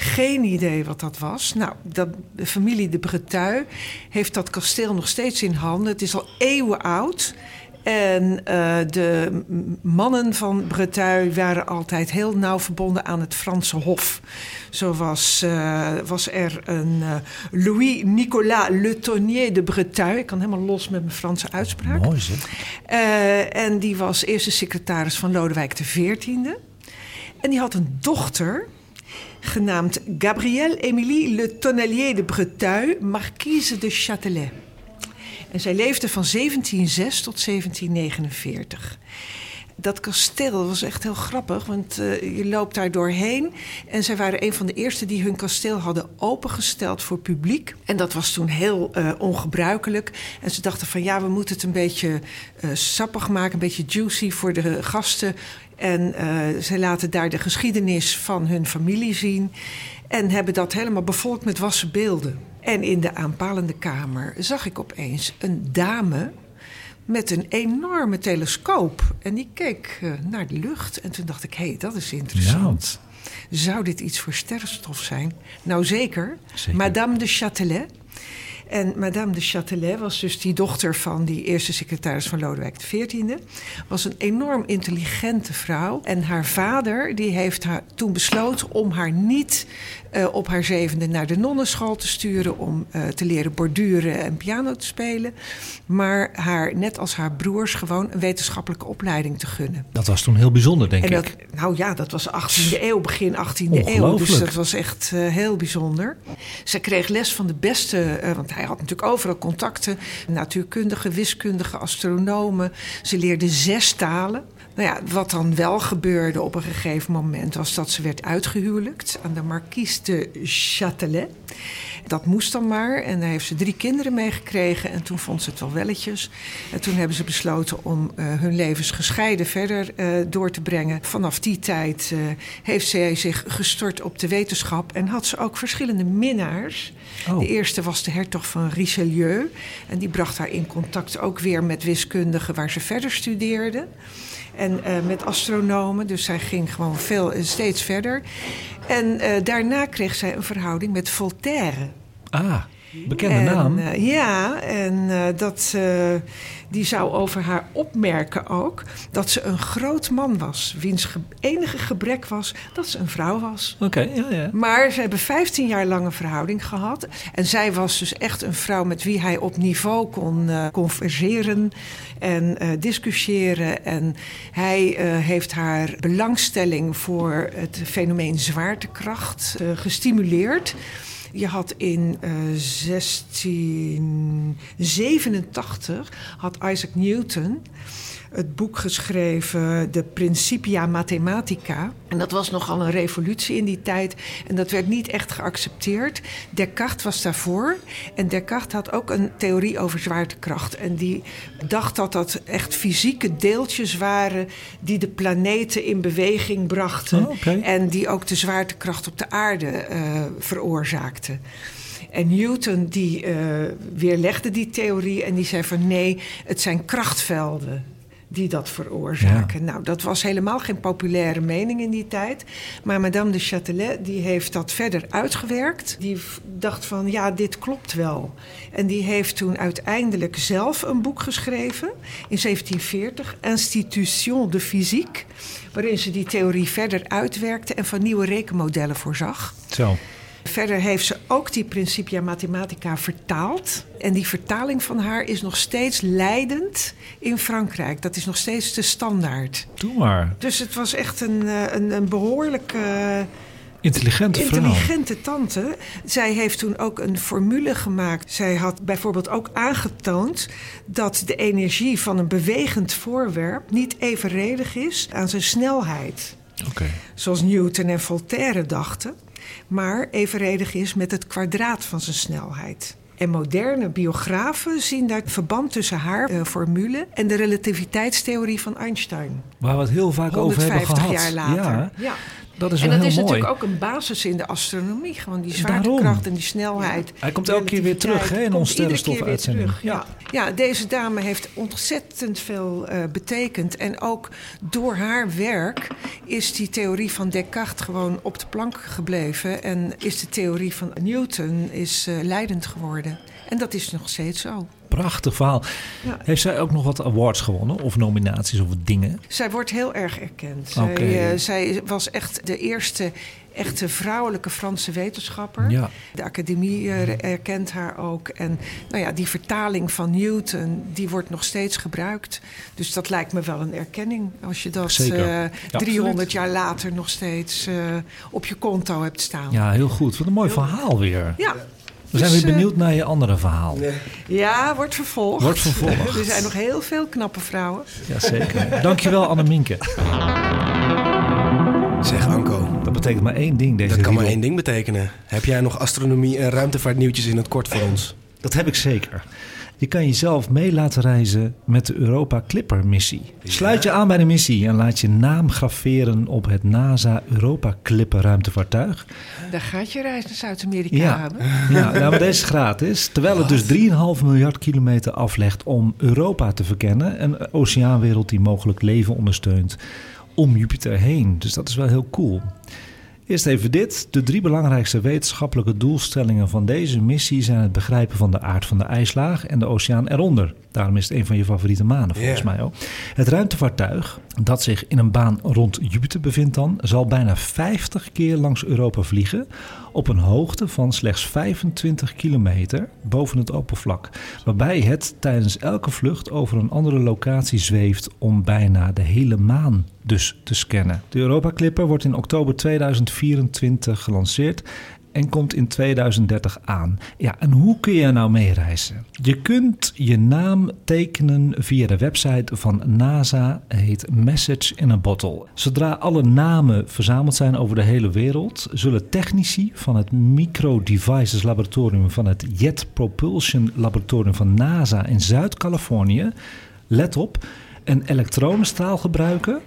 Geen idee wat dat was. Nou, dat, de familie de Breteuil heeft dat kasteel nog steeds in handen. Het is al eeuwen oud. En eh, de mannen van Breteuil waren altijd heel nauw verbonden aan het Franse Hof. Zo was, eh, was er een eh, Louis-Nicolas Le Tonnier de Breteuil. Ik kan helemaal los met mijn Franse uitspraak. Mooi zeg. En die was eerste secretaris van Lodewijk XIV. En die had een dochter genaamd Gabrielle Émilie Le Tonnelier de Breteuil, marquise de Châtelet. En zij leefde van 1706 tot 1749. Dat kasteel was echt heel grappig, want eh, je loopt daar doorheen. En zij waren een van de eerste die hun kasteel hadden opengesteld voor publiek. En dat was toen heel eh, ongebruikelijk. En ze dachten van ja, we moeten het een beetje eh, sappig maken, een beetje juicy voor de gasten. En eh, zij laten daar de geschiedenis van hun familie zien. En hebben dat helemaal bevolkt met wassen beelden. En in de aanpalende kamer zag ik opeens een dame met een enorme telescoop. En die keek eh, naar de lucht. En toen dacht ik, hé, hey, dat is interessant. Zou dit iets voor sterrenstof zijn? Nou, zeker. Zeker. Madame de Châtelet. En Madame de Châtelet was dus die dochter van die eerste secretaris van Lodewijk XIV. Was een enorm intelligente vrouw. En haar vader die heeft haar toen besloten om haar niet eh, op haar zevende naar de nonnenschool te sturen om eh, te leren borduren en piano te spelen. Maar haar, net als haar broers, gewoon een wetenschappelijke opleiding te gunnen. Dat was toen heel bijzonder, denk En dat, ik. nou ja, dat was 18e eeuw, begin 18e eeuw. Dus dat was echt eh, heel bijzonder. Zij kreeg les van de beste, want hij had natuurlijk overal contacten. Natuurkundigen, wiskundigen, astronomen. Ze leerde zes talen. Nou ja, wat dan wel gebeurde op een gegeven moment... was dat ze werd uitgehuwelijkt aan de marquise de Châtelet. Dat moest dan maar. En daar heeft ze drie kinderen meegekregen. En toen vond ze het wel welletjes. En toen hebben ze besloten om eh, hun levens gescheiden verder eh, door te brengen. Vanaf die tijd eh, heeft zij zich gestort op de wetenschap. En had ze ook verschillende minnaars. Oh. De eerste was de hertog van Richelieu. En die bracht haar in contact ook weer met wiskundigen waar ze verder studeerde. En met astronomen. Dus zij ging gewoon veel, steeds verder. En daarna kreeg zij een verhouding met Voltaire. Ah, bekende En, naam. eh, ja, en eh, dat, die zou over haar opmerken ook dat ze een groot man was. Wiens ge- enige gebrek was dat ze een vrouw was. Oké, ja, ja. Maar ze hebben 15 jaar lang een verhouding gehad. En zij was dus echt een vrouw met wie hij op niveau kon eh, converseren en discussiëren. En hij heeft haar belangstelling voor het fenomeen zwaartekracht gestimuleerd. Je had in eh 1687 had Isaac Newton het boek geschreven, de Principia Mathematica. En dat was nogal een revolutie in die tijd. En dat werd niet echt geaccepteerd. Descartes was daarvoor. En Descartes had ook een theorie over zwaartekracht. En die dacht dat dat echt fysieke deeltjes waren... die de planeten in beweging brachten. Oh. En die ook de zwaartekracht op de aarde eh, veroorzaakten. En Newton die eh, weerlegde die theorie en die zei van nee, het zijn krachtvelden die dat veroorzaken. Nou, dat was helemaal geen populaire mening in die tijd. Maar Madame de Châtelet die heeft dat verder uitgewerkt. Die dacht van ja, dit klopt wel. En die heeft toen uiteindelijk zelf een boek geschreven in 1740, Institution de Physique, waarin ze die theorie verder uitwerkte en van nieuwe rekenmodellen voorzag. Zo. Verder heeft ze ook die Principia Mathematica vertaald. En die vertaling van haar is nog steeds leidend in Frankrijk. Dat is nog steeds de standaard. Doe maar. Dus het was echt een, eh, een, een behoorlijk uh, Intelligente vrouw. intelligente tante. Zij heeft toen ook een formule gemaakt. Zij had bijvoorbeeld ook aangetoond dat de energie van een bewegend voorwerp niet evenredig is aan zijn snelheid. Zoals Newton en Voltaire dachten, maar evenredig is met het kwadraat van zijn snelheid. En moderne biografen zien daar het verband tussen haar uh, formule en de relativiteitstheorie van Einstein. Waar we het heel vaak over hebben 150 gehad. jaar later. Ja, Ja. Dat is En wel dat heel is mooi. natuurlijk ook een basis in de astronomie. Gewoon die zwaartekracht Daarom. en die snelheid. Hij komt elke keer weer terug, hè, in onze sterrenstof-uitzending. Ja. ja, deze dame heeft ontzettend veel eh, betekend. En ook door haar werk is die theorie van Descartes gewoon op de plank gebleven. En is de theorie van Newton is, eh, leidend geworden. En dat is nog steeds zo. Prachtig verhaal. Ja. Heeft zij ook nog wat awards gewonnen? Of nominaties of dingen? Zij wordt heel erg erkend. Zij, eh, zij was echt de eerste echte vrouwelijke Franse wetenschapper. Ja. De academie eh, erkent haar ook. En nou ja, die vertaling van Newton, die wordt nog steeds gebruikt. Dus dat lijkt me wel een erkenning. Als je dat Zeker. eh, Ja. 300 jaar later nog steeds op je konto hebt staan. Ja, heel goed. Wat een mooi verhaal weer. Ja. We zijn Dus, weer eh, benieuwd naar je andere verhaal. Ja, wordt vervolgd. Wordt vervolgd. er zijn nog heel veel knappe vrouwen. Jazeker. Dankjewel, Anneminke. Zeg Anko, Dat betekent maar één ding, deze dat kan maar één ding betekenen. Heb jij nog astronomie en ruimtevaartnieuwtjes in het kort voor ons? Dat heb ik zeker. Je kan jezelf mee laten reizen met de Europa Clipper missie. Sluit je aan bij de missie en laat je naam graveren op het NASA Europa Clipper ruimtevaartuig. Daar gaat je reis naar Zuid-Amerika Ja. hebben. Ja, nou, maar deze is gratis. Terwijl het dus 3,5 miljard kilometer aflegt om Europa te verkennen. Een oceaanwereld die mogelijk leven ondersteunt om Jupiter heen. Dus dat is wel heel cool. Eerst even dit. De drie belangrijkste wetenschappelijke doelstellingen van deze missie zijn het begrijpen van de aard van de ijslaag en de oceaan eronder. Daarom is het een van je favoriete manen volgens mij ook. Het ruimtevaartuig, dat zich in een baan rond Jupiter bevindt dan, zal bijna 50 keer langs Europa vliegen op een hoogte van slechts 25 kilometer boven het oppervlak. Waarbij het tijdens elke vlucht over een andere locatie zweeft om bijna de hele maan dus te scannen. De Europa Clipper wordt in oktober 2024 gelanceerd en komt in 2030 aan. Ja, en hoe kun je nou meereizen? Je kunt je naam tekenen via de website van NASA, heet Message in a Bottle. Zodra alle namen verzameld zijn over de hele wereld, zullen technici van het Micro Devices Laboratorium van het Jet Propulsion Laboratorium van NASA in Zuid-Californië, let op, een elektronenstraal gebruiken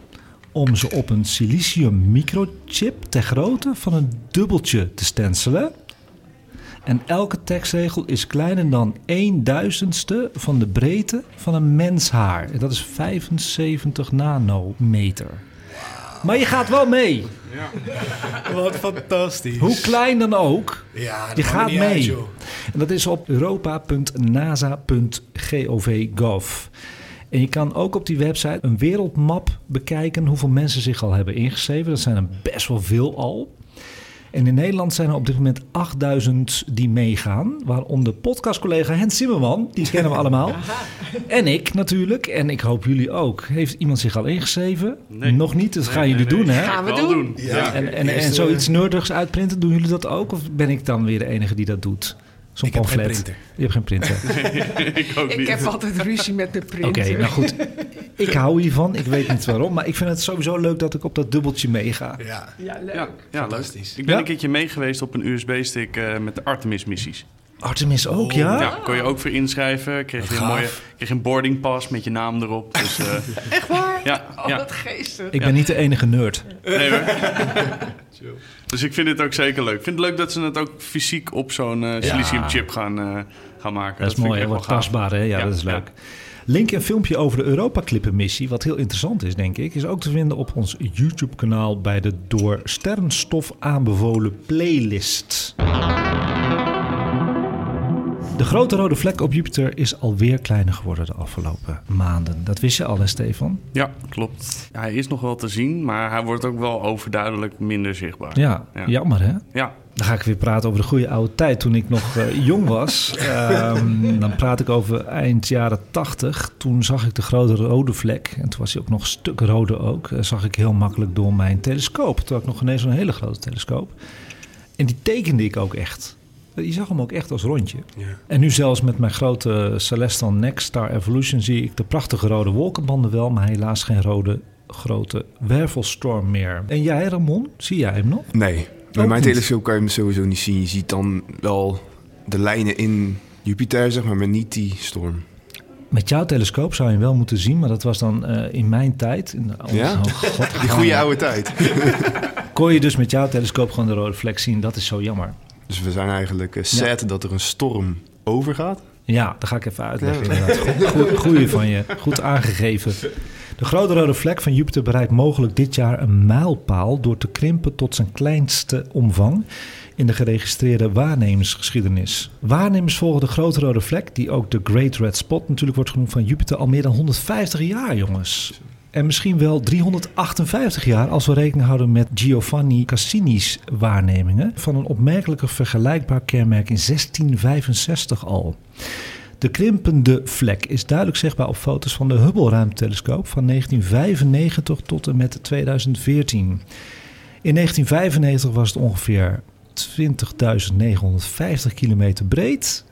om ze op een silicium microchip ter grootte van een dubbeltje te stencelen. En elke tekstregel is kleiner dan 1 duizendste van de breedte van een menshaar. En dat is 75 nanometer. Maar je gaat wel mee. [laughs] Wat fantastisch. Hoe klein dan ook. Ja, Je gaat uit, mee. En dat is op europa.nasa.gov. En je kan ook op die website een wereldmap bekijken hoeveel mensen zich al hebben ingeschreven. Dat zijn er best wel veel al. En in Nederland zijn er op dit moment 8000 die meegaan. Waaronder podcastcollega Hens Zimmerman, die kennen we allemaal. [laughs] En ik natuurlijk, en ik hoop jullie ook. Heeft iemand zich al ingeschreven? Nee. Nog niet, dat Nee, gaan nee, jullie nee. doen hè? Gaan we doen. Ja. En, en, en zoiets eh, nerdigs uitprinten, doen jullie dat ook? Of ben ik dan weer de enige die dat doet? Zo'n Ik heb geen pamflet. printer. Je hebt geen printer. [laughs] ik ook Ik niet. heb altijd ruzie met Oké, printer. nou goed. Ik [laughs] hou hiervan. Ik weet niet waarom. Maar ik vind het sowieso leuk dat ik op dat dubbeltje meega. Ja. Ja, leuk. Ja, ja leuk. Ik ben Ja? een keertje meegeweest op een USB-stick eh, met de Artemis-missies. Artemis ook, ja? Ja, kon je ook voor inschrijven. Kreeg je een mooie kreeg je een boarding pass met je naam erop. Dus, eh, [laughs] Echt waar? ja, Oh, ja. wat geestig. Ik ben niet de enige nerd. Nee, hoor. [laughs] dus ik vind het ook zeker leuk. Ik vind het leuk dat ze het ook fysiek op zo'n eh silicium chip gaan, eh, gaan maken. Dat is vind mooi, wel gaaf. tastbaar, hè? Ja, Ja, dat is ja. leuk. Link en filmpje over de Europa Clipper missie, wat heel interessant is, denk ik, is ook te vinden op ons YouTube-kanaal bij de door Sterrenstof aanbevolen playlist. De grote rode vlek op Jupiter is alweer kleiner geworden de afgelopen maanden. Dat wist je al, hè, Stefan? Ja, klopt. Hij is nog wel te zien, maar hij wordt ook wel overduidelijk minder zichtbaar. Ja, Ja. jammer hè? Ja, Dan ga ik weer praten over de goede oude tijd toen ik nog uh, jong was. Um, [laughs] dan praat ik over eind jaren 80. Toen zag ik de grote rode vlek. En toen was hij ook nog een stuk rode ook. Uh, zag ik heel makkelijk door mijn telescoop. Toen had ik nog ineens zo'n hele grote telescoop. En die tekende ik ook echt. Je zag hem ook echt als rondje. Ja. En nu zelfs met mijn grote Celestan Next Star Evolution zie ik de prachtige rode wolkenbanden wel, maar helaas geen rode grote wervelstorm meer. En jij, Ramon, zie jij hem nog? Nee, met mijn telescoop kan je hem sowieso niet zien. Je ziet dan wel de lijnen in Jupiter, zeg maar, maar niet die storm. Met jouw telescoop zou je hem wel moeten zien, maar dat was dan uh, in mijn tijd. In de, ja? Oh, God, [laughs] die goede oude tijd. [laughs] kon je dus met jouw telescoop gewoon de rode vlek zien. Dat is zo jammer. Dus we zijn eigenlijk sad ja. dat er een storm overgaat. Ja, dat ga ik even uitleggen. Ja. Goeie van je. Goed aangegeven. De grote rode vlek van Jupiter bereikt mogelijk dit jaar een mijlpaal door te krimpen tot zijn kleinste omvang in de geregistreerde waarnemersgeschiedenis. Waarnemers volgen de grote rode vlek, die ook de Great Red Spot natuurlijk wordt genoemd van Jupiter, al meer dan 150 jaar, jongens. En misschien wel 358 jaar als we rekening houden met Giovanni Cassini's waarnemingen van een opmerkelijke vergelijkbaar kenmerk in 1665 al. De krimpende vlek is duidelijk zichtbaar op foto's van de Hubble-ruimtetelescoop van 1995 tot en met 2014. In 1995 was het ongeveer 20.950 kilometer breed.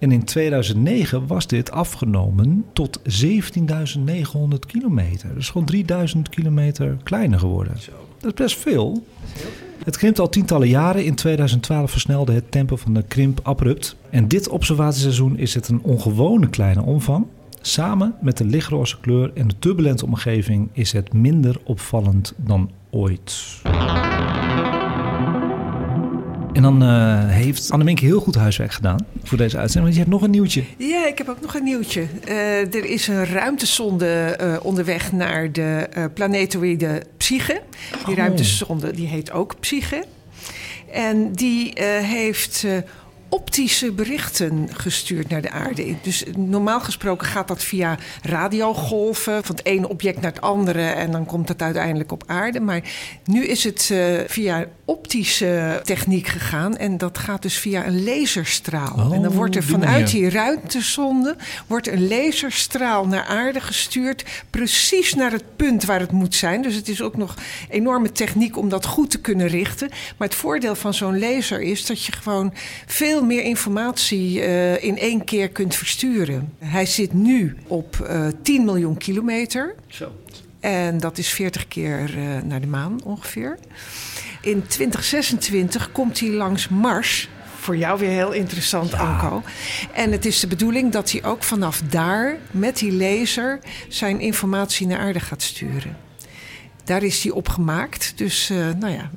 En in 2009 was dit afgenomen tot 17.900 kilometer. Dus gewoon 3000 kilometer kleiner geworden. Dat is best veel. Het krimpt al tientallen jaren. In 2012 versnelde het tempo van de krimp abrupt. En dit observatieseizoen is het een ongewone kleine omvang. Samen met de lichtroze kleur en de turbulente omgeving is het minder opvallend dan ooit. En dan uh, heeft Annemink heel goed huiswerk gedaan voor deze uitzending. Want je hebt nog een nieuwtje. Ja, ik heb ook nog een nieuwtje. Uh, er is een ruimtesonde uh, onderweg naar de planetoïde Psyche. Die oh. ruimtesonde die heet ook Psyche. En die heeft optische berichten gestuurd naar de aarde. Dus normaal gesproken gaat dat via radiogolven van het ene object naar het andere en dan komt het uiteindelijk op aarde. Maar nu is het uh, via optische techniek gegaan en dat gaat dus via een laserstraal. Oh, en dan wordt er vanuit die ruimtesonde wordt een laserstraal naar aarde gestuurd, precies naar het punt waar het moet zijn. Dus het is ook nog enorme techniek om dat goed te kunnen richten. Maar het voordeel van zo'n laser is dat je gewoon veel meer informatie uh, in één keer kunt versturen. Hij zit nu op uh, 10 miljoen kilometer. Zo. En dat is 40 keer uh, naar de maan ongeveer. In 2026 komt hij langs Mars. Voor jou weer heel interessant, Ja. Anko. En het is de bedoeling dat hij ook vanaf daar met die laser zijn informatie naar aarde gaat sturen. Daar is hij op gemaakt. Dus, uh, nou ja.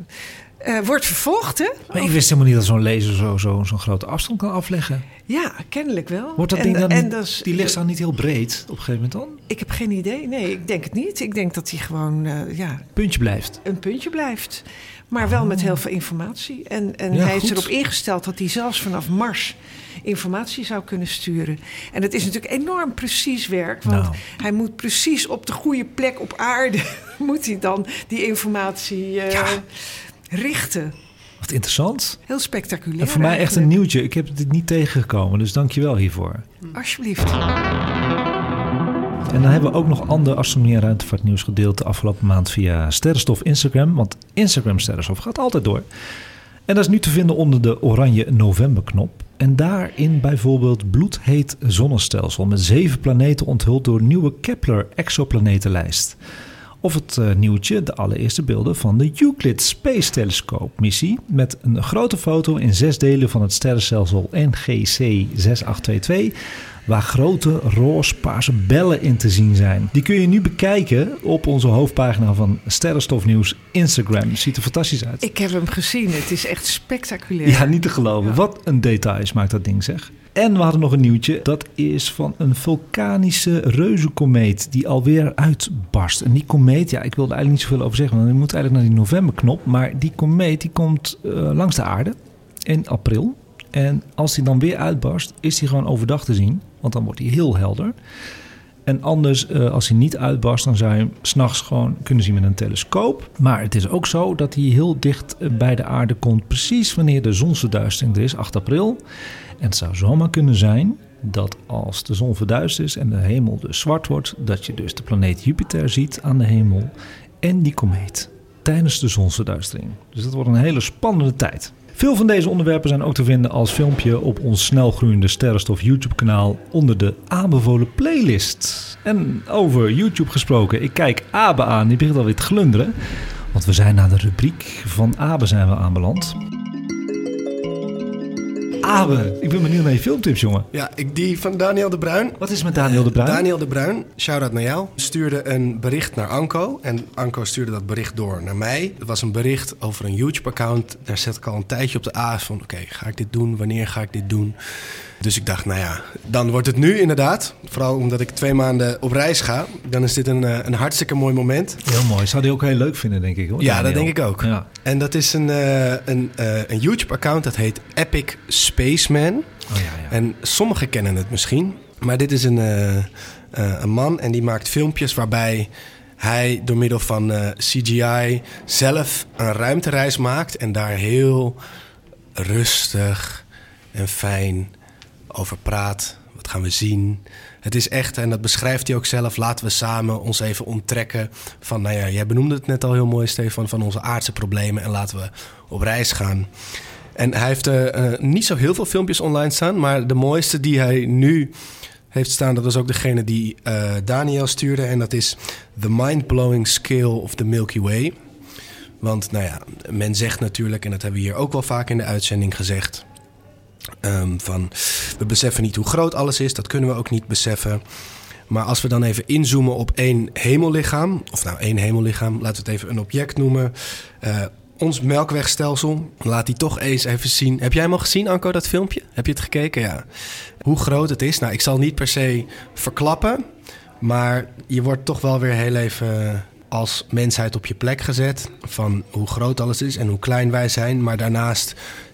Uh, wordt vervolgd, hè? Maar ik wist helemaal niet dat zo'n laser zo'n zo, zo grote afstand kan afleggen. Ja, kennelijk wel. Wordt dat En- ding dan en is- die ligt dan niet heel breed op een gegeven moment dan? Ik heb geen idee. Nee, ik denk het niet. Ik denk dat hij gewoon uh, ja, Puntje blijft. een puntje blijft. Maar wel met heel veel informatie. En, en Ja, hij is goed. erop ingesteld dat hij zelfs vanaf Mars informatie zou kunnen sturen. En het is natuurlijk enorm precies werk. Want Nou. hij moet precies op de goede plek op aarde... [laughs] moet hij dan die informatie eh, Ja. Richten. Wat interessant. Heel spectaculair En voor mij echt een nieuwtje. Ik heb dit niet tegengekomen, dus dank je wel hiervoor. Alsjeblieft. En dan hebben we ook nog ander astronomie en ruimtevaartnieuws gedeeld de afgelopen maand via Sterrenstof Instagram. Want Instagram Sterrenstof gaat altijd door. En dat is nu te vinden onder de oranje novemberknop. En daarin bijvoorbeeld bloedheet zonnestelsel met zeven planeten onthuld door nieuwe Kepler exoplanetenlijst. Of het eh, nieuwtje, de allereerste beelden van de Euclid Space Telescope missie. Met een grote foto in zes delen van het sterrenstelsel NGC 6822. Waar grote roze-paarse bellen in te zien zijn. Die kun je nu bekijken op onze hoofdpagina van Sterrenstofnieuws Instagram. Ziet er fantastisch uit. Ik heb hem gezien. Het is echt spectaculair. Ja, niet te geloven. Wat een details maakt dat ding zeg. En we hadden nog een nieuwtje. Dat is van een vulkanische reuzenkomeet die alweer uitbarst. En die komeet, ja, ik wilde eigenlijk niet zoveel over zeggen, want je moet eigenlijk naar die novemberknop. Maar die komeet die komt eh, langs de aarde in april. En als die dan weer uitbarst, is die gewoon overdag te zien. Want dan wordt die heel helder. En anders, uh, als hij niet uitbarst, dan zou je hem s'nachts gewoon kunnen zien met een telescoop. Maar het is ook zo dat hij heel dicht bij de aarde komt, precies wanneer de zonsverduistering er is, 8 april. En het zou zomaar kunnen zijn dat als de zon verduisterd is en de hemel dus zwart wordt, dat je dus de planeet Jupiter ziet aan de hemel en die komeet tijdens de zonsverduistering. Dus dat wordt een hele spannende tijd. Veel van deze onderwerpen zijn ook te vinden als filmpje op ons snelgroeiende sterrenstof YouTube-kanaal onder de aanbevolen playlist. En over YouTube gesproken, ik kijk Abe aan, die begint alweer te glunderen. Want we zijn naar de rubriek van Abe zijn we aanbeland. Abe, ik ben benieuwd naar je filmtips, jongen. Ja, ik, die van Daniel de Bruin. Wat is met Daniel de Bruin? Daniel de Bruin, shout-out naar jou, stuurde een bericht naar Anko. En Anko stuurde dat bericht door naar mij. Het was een bericht over een YouTube-account. Daar zet ik al een tijdje op de A van... oké, ga ik dit doen? Wanneer ga ik dit doen? Dus ik dacht, nou ja, dan wordt het nu inderdaad. Vooral omdat ik twee maanden op reis ga. Dan is dit een, eh, een hartstikke mooi moment. Heel mooi. Zou die ook heel leuk vinden, denk ik. Hoor, ja, dat denk ik ook. Ja. En dat is een, uh, een, uh, een YouTube-account dat heet Epic Spaceman. Oh, ja, ja. En sommigen kennen het misschien. Maar dit is een, een man en die maakt filmpjes waarbij hij door middel van CGI zelf een ruimtereis maakt. En daar heel rustig en fijn over praat. Wat gaan we zien? Het is echt, en dat beschrijft hij ook zelf, laten we samen ons even onttrekken van, nou ja, jij benoemde het net al heel mooi, Stefan, van onze aardse problemen en laten we op reis gaan. En hij heeft uh, niet zo heel veel filmpjes online staan, maar de mooiste die hij nu heeft staan, dat was ook degene die uh, Daniel stuurde. En dat is The Mind-Blowing Scale of the Milky Way. Want nou ja, men zegt natuurlijk, en dat hebben we hier ook wel vaak in de uitzending gezegd Um, van, we beseffen niet hoe groot alles is, dat kunnen we ook niet beseffen. Maar als we dan even inzoomen op één hemellichaam, of nou één hemellichaam, laten we het even een object noemen. Uh, ons melkwegstelsel, laat die toch eens even zien. Heb jij hem al gezien, Anko, dat filmpje? Heb je het gekeken? Ja. Hoe groot het is? Nou, ik zal niet per se verklappen, maar je wordt toch wel weer heel even als mensheid op je plek gezet. Van hoe groot alles is en hoe klein wij zijn. Maar daarnaast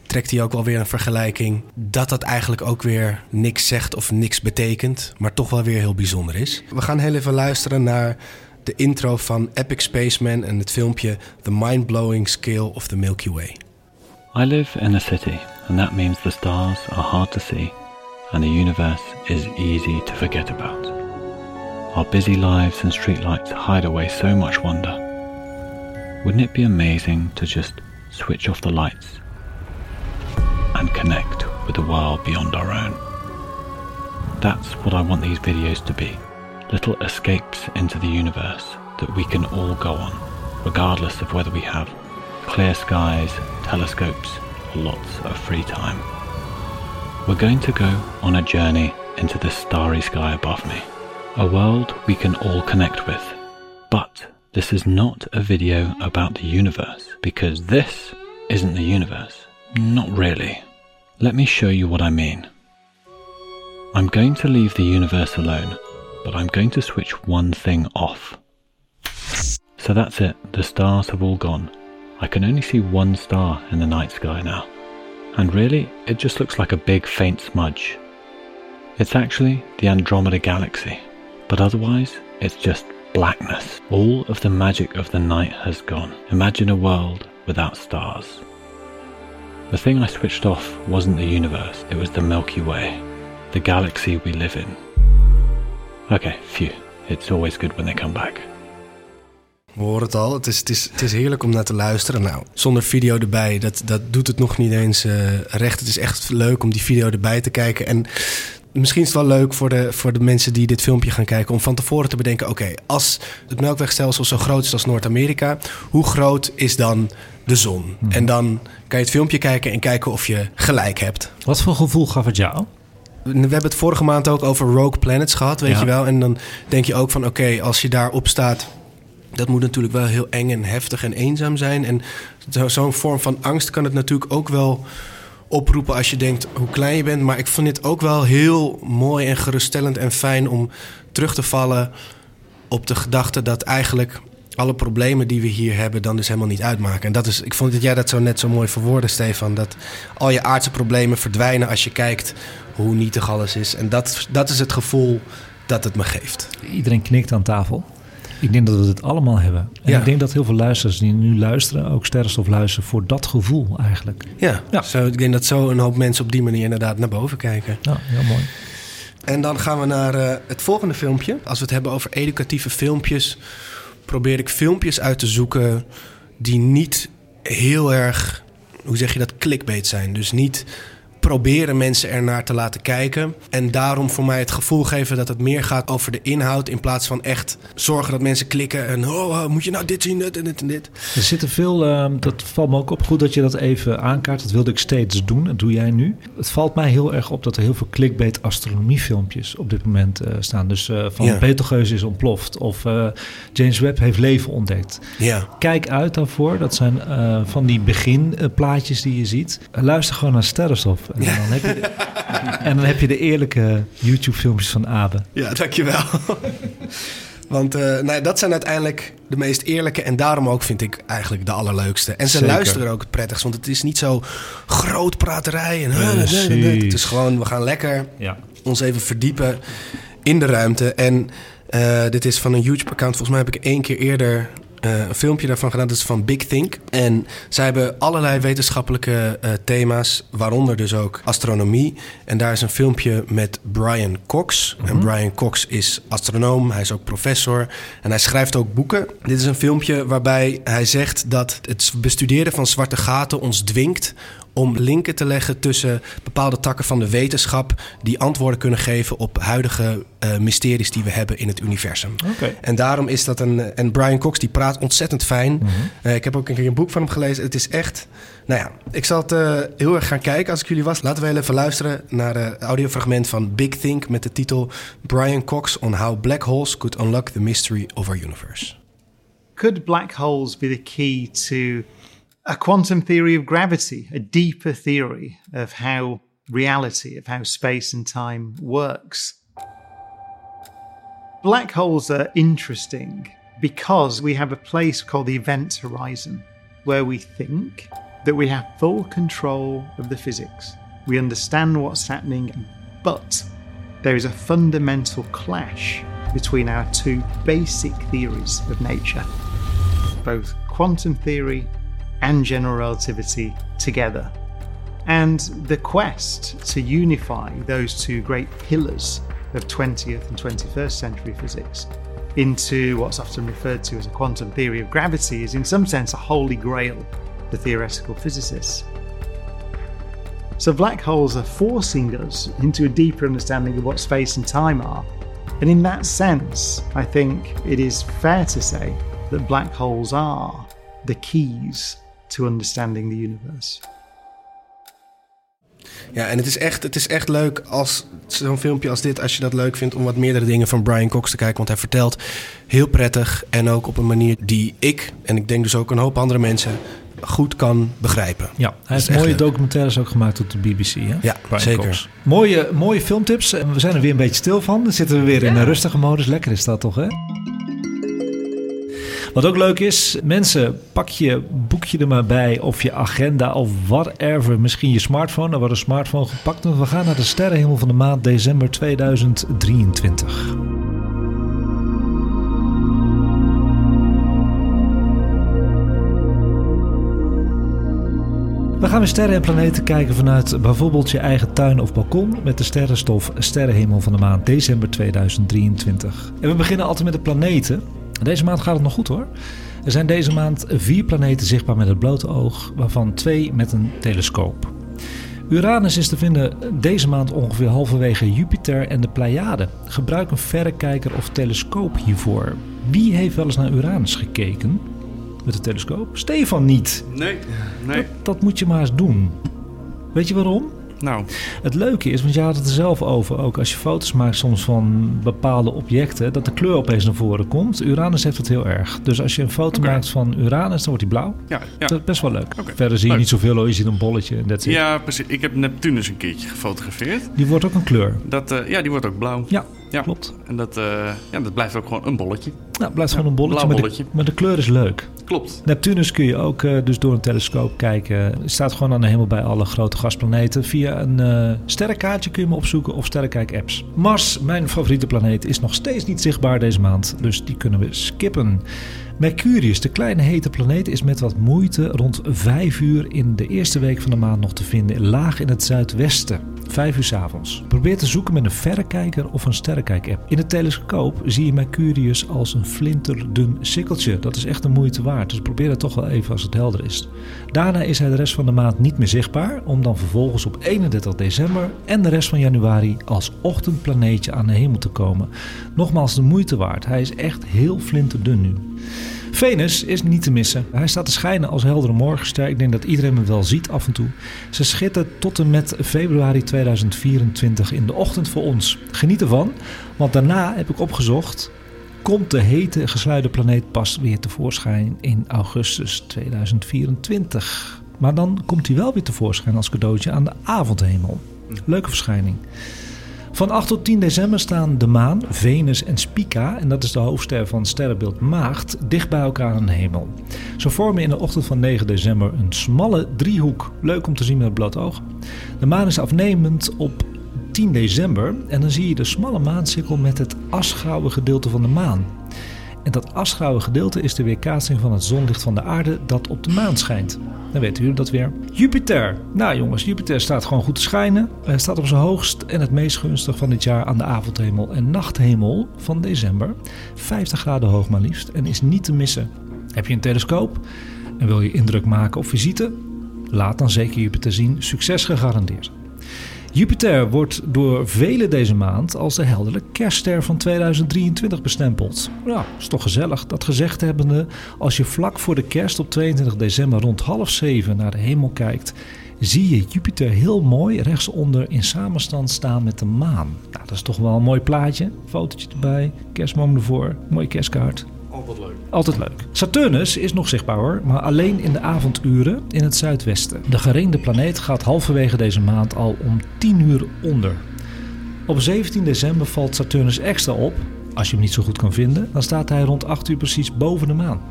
trekt hij ook wel weer een vergelijking dat dat eigenlijk ook weer niks zegt of niks betekent, maar toch wel weer heel bijzonder is. We gaan heel even luisteren naar de intro van Epic Spaceman en het filmpje The Mind-Blowing Scale of the Milky Way. I live in a city and that means the stars are hard to see and the universe is easy to forget about. Our busy lives and streetlights hide away so much wonder. Wouldn't it be amazing to just switch off the lights and connect with the world beyond our own. That's what I want these videos to be little escapes into the universe that we can all go on, regardless of whether we have clear skies, telescopes, or lots of free time. We're going to go on a journey into the starry sky above me, a world we can all connect with. But this is not a video about the universe, because this isn't the universe. Not really. Let me show you what I mean. I'm going to leave the universe alone, but I'm going to switch one thing off. So that's it, the stars have all gone. I can only see one star in the night sky now. And really, it just looks like a big faint smudge. It's actually the Andromeda Galaxy, but otherwise, it's just blackness. All of the magic of the night has gone. Imagine a world without stars. The thing I switched off wasn't the universe, it was the Milky Way, the galaxy we live in. Okay, phew. It's always good when they come back. We horen het al, het is, het, is, heerlijk om naar te luisteren. Nou, zonder video erbij, dat, dat doet het nog niet eens uh, recht. Het is echt leuk om die video erbij te kijken. En misschien is het wel leuk voor de, voor de mensen die dit filmpje gaan kijken... om van tevoren te bedenken, oké, als het melkwegstelsel zo groot is als Noord-Amerika... hoe groot is dan de zon? Mhm. En dan kan je het filmpje kijken en kijken of je gelijk hebt. Wat voor gevoel gaf het jou? We hebben het vorige maand ook over Rogue Planets gehad, weet je wel. En dan denk je ook van, oké, als je daarop staat... dat moet natuurlijk wel heel eng en heftig en eenzaam zijn. En zo'n vorm van angst kan het natuurlijk ook wel oproepen als je denkt hoe klein je bent. Maar ik vond dit ook wel heel mooi en geruststellend en fijn om terug te vallen op de gedachte dat eigenlijk alle problemen die we hier hebben dan dus helemaal niet uitmaken. En dat is, ik vond dat jij dat zo net zo mooi verwoordde, Stefan. Dat al je aardse problemen verdwijnen als je kijkt hoe nietig alles is. En dat, dat is het gevoel dat het me geeft. Iedereen knikt aan tafel. Ik denk dat we het allemaal hebben. En Ja. ik denk dat heel veel luisteraars die nu luisteren... ook sterrenstof luisteren voor dat gevoel eigenlijk. Ja, Ja. Zo, ik denk dat zo een hoop mensen op die manier inderdaad naar boven kijken. Ja, heel mooi. En dan gaan we naar eh, het volgende filmpje. Als we het hebben over educatieve filmpjes, probeer ik filmpjes uit te zoeken die niet heel erg, hoe zeg je dat, clickbait zijn. Dus niet proberen mensen ernaar te laten kijken. En daarom voor mij het gevoel geven dat het meer gaat over de inhoud. In plaats van echt zorgen dat mensen klikken en oh, oh, moet je nou dit zien, dit en dit en dit. Er zitten veel, ehm, dat valt me ook op. Goed dat je dat even aankaart. Dat wilde ik steeds doen. Dat doe jij nu. Het valt mij heel erg op dat er heel veel clickbait astronomiefilmpjes op dit moment eh, staan. Dus eh, van Ja. Betelgeuse is ontploft. Of eh, James Webb heeft leven ontdekt. Ja. Kijk uit daarvoor. Dat zijn van die beginplaatjes die je ziet. Luister gewoon naar Sterrenstof. En, dan, heb je de, en dan heb je de eerlijke YouTube-filmpjes van Abe. Ja, dankjewel. Want eh, nou, dat zijn uiteindelijk de meest eerlijke en daarom ook vind ik eigenlijk de allerleukste. En ze Zeker. luisteren ook het prettigst, want het is niet zo groot praterij. En, Precies. het is gewoon, we gaan lekker Ja. ons even verdiepen in de ruimte. En eh, dit is van een YouTube-account. Volgens mij heb ik één keer eerder eh, een filmpje daarvan gedaan. Dat is van Big Think. En zij hebben allerlei wetenschappelijke eh, thema's, waaronder dus ook astronomie. En daar is een filmpje met Brian Cox. En Brian Cox is astronoom, hij is ook professor en hij schrijft ook boeken. Dit is een filmpje waarbij hij zegt dat het bestuderen van zwarte gaten ons dwingt om linken te leggen tussen bepaalde takken van de wetenschap die antwoorden kunnen geven op huidige eh, mysteries die we hebben in het universum. Oké. En daarom is dat een. En Brian Cox die praat ontzettend fijn. Eh, ik heb ook een keer een boek van hem gelezen. Het is echt. Nou ja, ik zal het eh, heel erg gaan kijken als ik jullie was. Laten we even luisteren naar het audiofragment van Big Think met de titel Brian Cox on how black holes could unlock the mystery of our universe. Could black holes be the key to a quantum theory of gravity, a deeper theory of how reality, of how space and time works? Black holes are interesting because we have a place called the event horizon where we think that we have full control of the physics. We understand what's happening, but there is a fundamental clash between our two basic theories of nature, both quantum theory and general relativity together. And the quest to unify those two great pillars of 20th and 21st century physics into what's often referred to as a quantum theory of gravity is, in some sense, a holy grail for theoretical physicists. So, black holes are forcing us into a deeper understanding of what space and time are. And in that sense, I think it is fair to say that black holes are the keys to understanding the universe. Ja, en het is echt, het is echt leuk als zo'n filmpje als dit, als je dat leuk vindt, om wat meerdere dingen van Brian Cox te kijken. Want hij vertelt heel prettig en ook op een manier die ik, en ik denk dus ook een hoop andere mensen, goed kan begrijpen. Ja, hij heeft mooie leuk. documentaires ook gemaakt op de BBC. Hè? Ja, Brian zeker. Cox. Mooie, mooie filmtips. En We zijn er weer een beetje stil van. Dan zitten we weer in een rustige modus. Lekker is dat toch, hè? Wat ook leuk is, mensen, pak je boekje er maar bij of je agenda of whatever. Misschien je smartphone. Er wordt een smartphone gepakt. Want we gaan naar de sterrenhemel van de maand december 2023. We gaan weer sterren en planeten kijken vanuit bijvoorbeeld je eigen tuin of balkon met de sterrenstof Sterrenhemel van de maand december 2023. En we beginnen altijd met de planeten. Deze maand gaat het nog goed hoor. Er zijn deze maand vier planeten zichtbaar met het blote oog, waarvan twee met een telescoop. Uranus is te vinden deze maand ongeveer halverwege Jupiter en de Pleiaden. Gebruik een verrekijker of telescoop hiervoor. Wie heeft wel eens naar Uranus gekeken? Met de telescoop? Stefan niet. Nee, nee. Dat, dat moet je maar eens doen. Weet je waarom? Nou, Het leuke is, want je had het er zelf over, ook als je foto's maakt soms van bepaalde objecten, dat de kleur opeens naar voren komt. Uranus heeft het heel erg. Dus als je een foto maakt van Uranus, dan wordt die blauw. ja, Dat ja. is best wel leuk. Verder zie je leuk. niet zoveel hoor, je ziet een bolletje en dat Ja, precies. Ik heb Neptunus een keertje gefotografeerd. Die wordt ook een kleur. Dat, eh, ja, die wordt ook blauw. Ja, Ja, Klopt. En dat, eh, ja, dat blijft ook gewoon een bolletje. Nou, het blijft gewoon een bolletje, maar de- bolletje. Maar, de, kleur is leuk. Klopt. Neptunus kun je ook eh, dus door een telescoop kijken. Het staat gewoon aan de hemel bij alle grote gasplaneten. Via een eh, sterrenkaartje kun je hem opzoeken of sterrenkijk-apps. Mars, mijn favoriete planeet, is nog steeds niet zichtbaar deze maand. Dus die kunnen we skippen. Mercurius, de kleine hete planeet, is met wat moeite rond 5 uur in de eerste week van de maand nog te vinden. Laag in het zuidwesten. 5 uur 's avonds. Probeer te zoeken met een verrekijker of een sterrenkijk-app. In de telescoop zie je Mercurius als een flinterdun sikkeltje. Dat is echt de moeite waard. Dus probeer het toch wel even als het helder is. Daarna is hij de rest van de maand niet meer zichtbaar. Om dan vervolgens op 31 december en de rest van januari als ochtendplaneetje aan de hemel te komen. Nogmaals de moeite waard. Hij is echt heel flinterdun nu. Venus is niet te missen. Hij staat te schijnen als heldere morgenster. Ik denk dat iedereen hem wel ziet af en toe. Ze schittert tot en met februari 2024 in de ochtend voor ons. Geniet ervan, want daarna heb ik opgezocht. Komt de hete gesluide planeet pas weer tevoorschijn in augustus 2024. Maar dan komt hij wel weer tevoorschijn als cadeautje aan de avondhemel. Leuke verschijning. Van 8 tot 10 december staan de maan, Venus en Spica, en dat is de hoofdster van sterrenbeeld Maagd, dicht bij elkaar aan de hemel. Ze vormen in de ochtend van 9 december een smalle driehoek. Leuk om te zien met het bloot oog. De maan is afnemend op 10 december en dan zie je de smalle maancirkel met het asgrauwe gedeelte van de maan. En dat asgrauwe gedeelte is de weerkaatsing van het zonlicht van de aarde dat op de maan schijnt. Dan weten jullie dat weer. Jupiter. Nou jongens, Jupiter staat gewoon goed te schijnen. Hij staat op zijn hoogst en het meest gunstig van dit jaar aan de avondhemel en nachthemel van december. 50 graden hoog maar liefst en is niet te missen. Heb je een telescoop en wil je indruk maken op visite? Laat dan zeker Jupiter zien. Succes gegarandeerd. Jupiter wordt door velen deze maand als de heldere kerstster van 2023 bestempeld. Ja, is toch gezellig. Dat gezegd hebbende, als je vlak voor de kerst op 22 december rond half zeven naar de hemel kijkt, zie je Jupiter heel mooi rechtsonder in samenstand staan met de maan. Nou, dat is toch wel een mooi plaatje. Fotootje erbij, kerstboom ervoor, mooie kerstkaart. Altijd leuk. Saturnus is nog zichtbaar hoor, maar alleen in de avonduren in het zuidwesten. De geringde planeet gaat halverwege deze maand al om 10 uur onder. Op 17 december valt Saturnus extra op. Als je hem niet zo goed kan vinden, dan staat hij rond 8 uur precies boven de maan.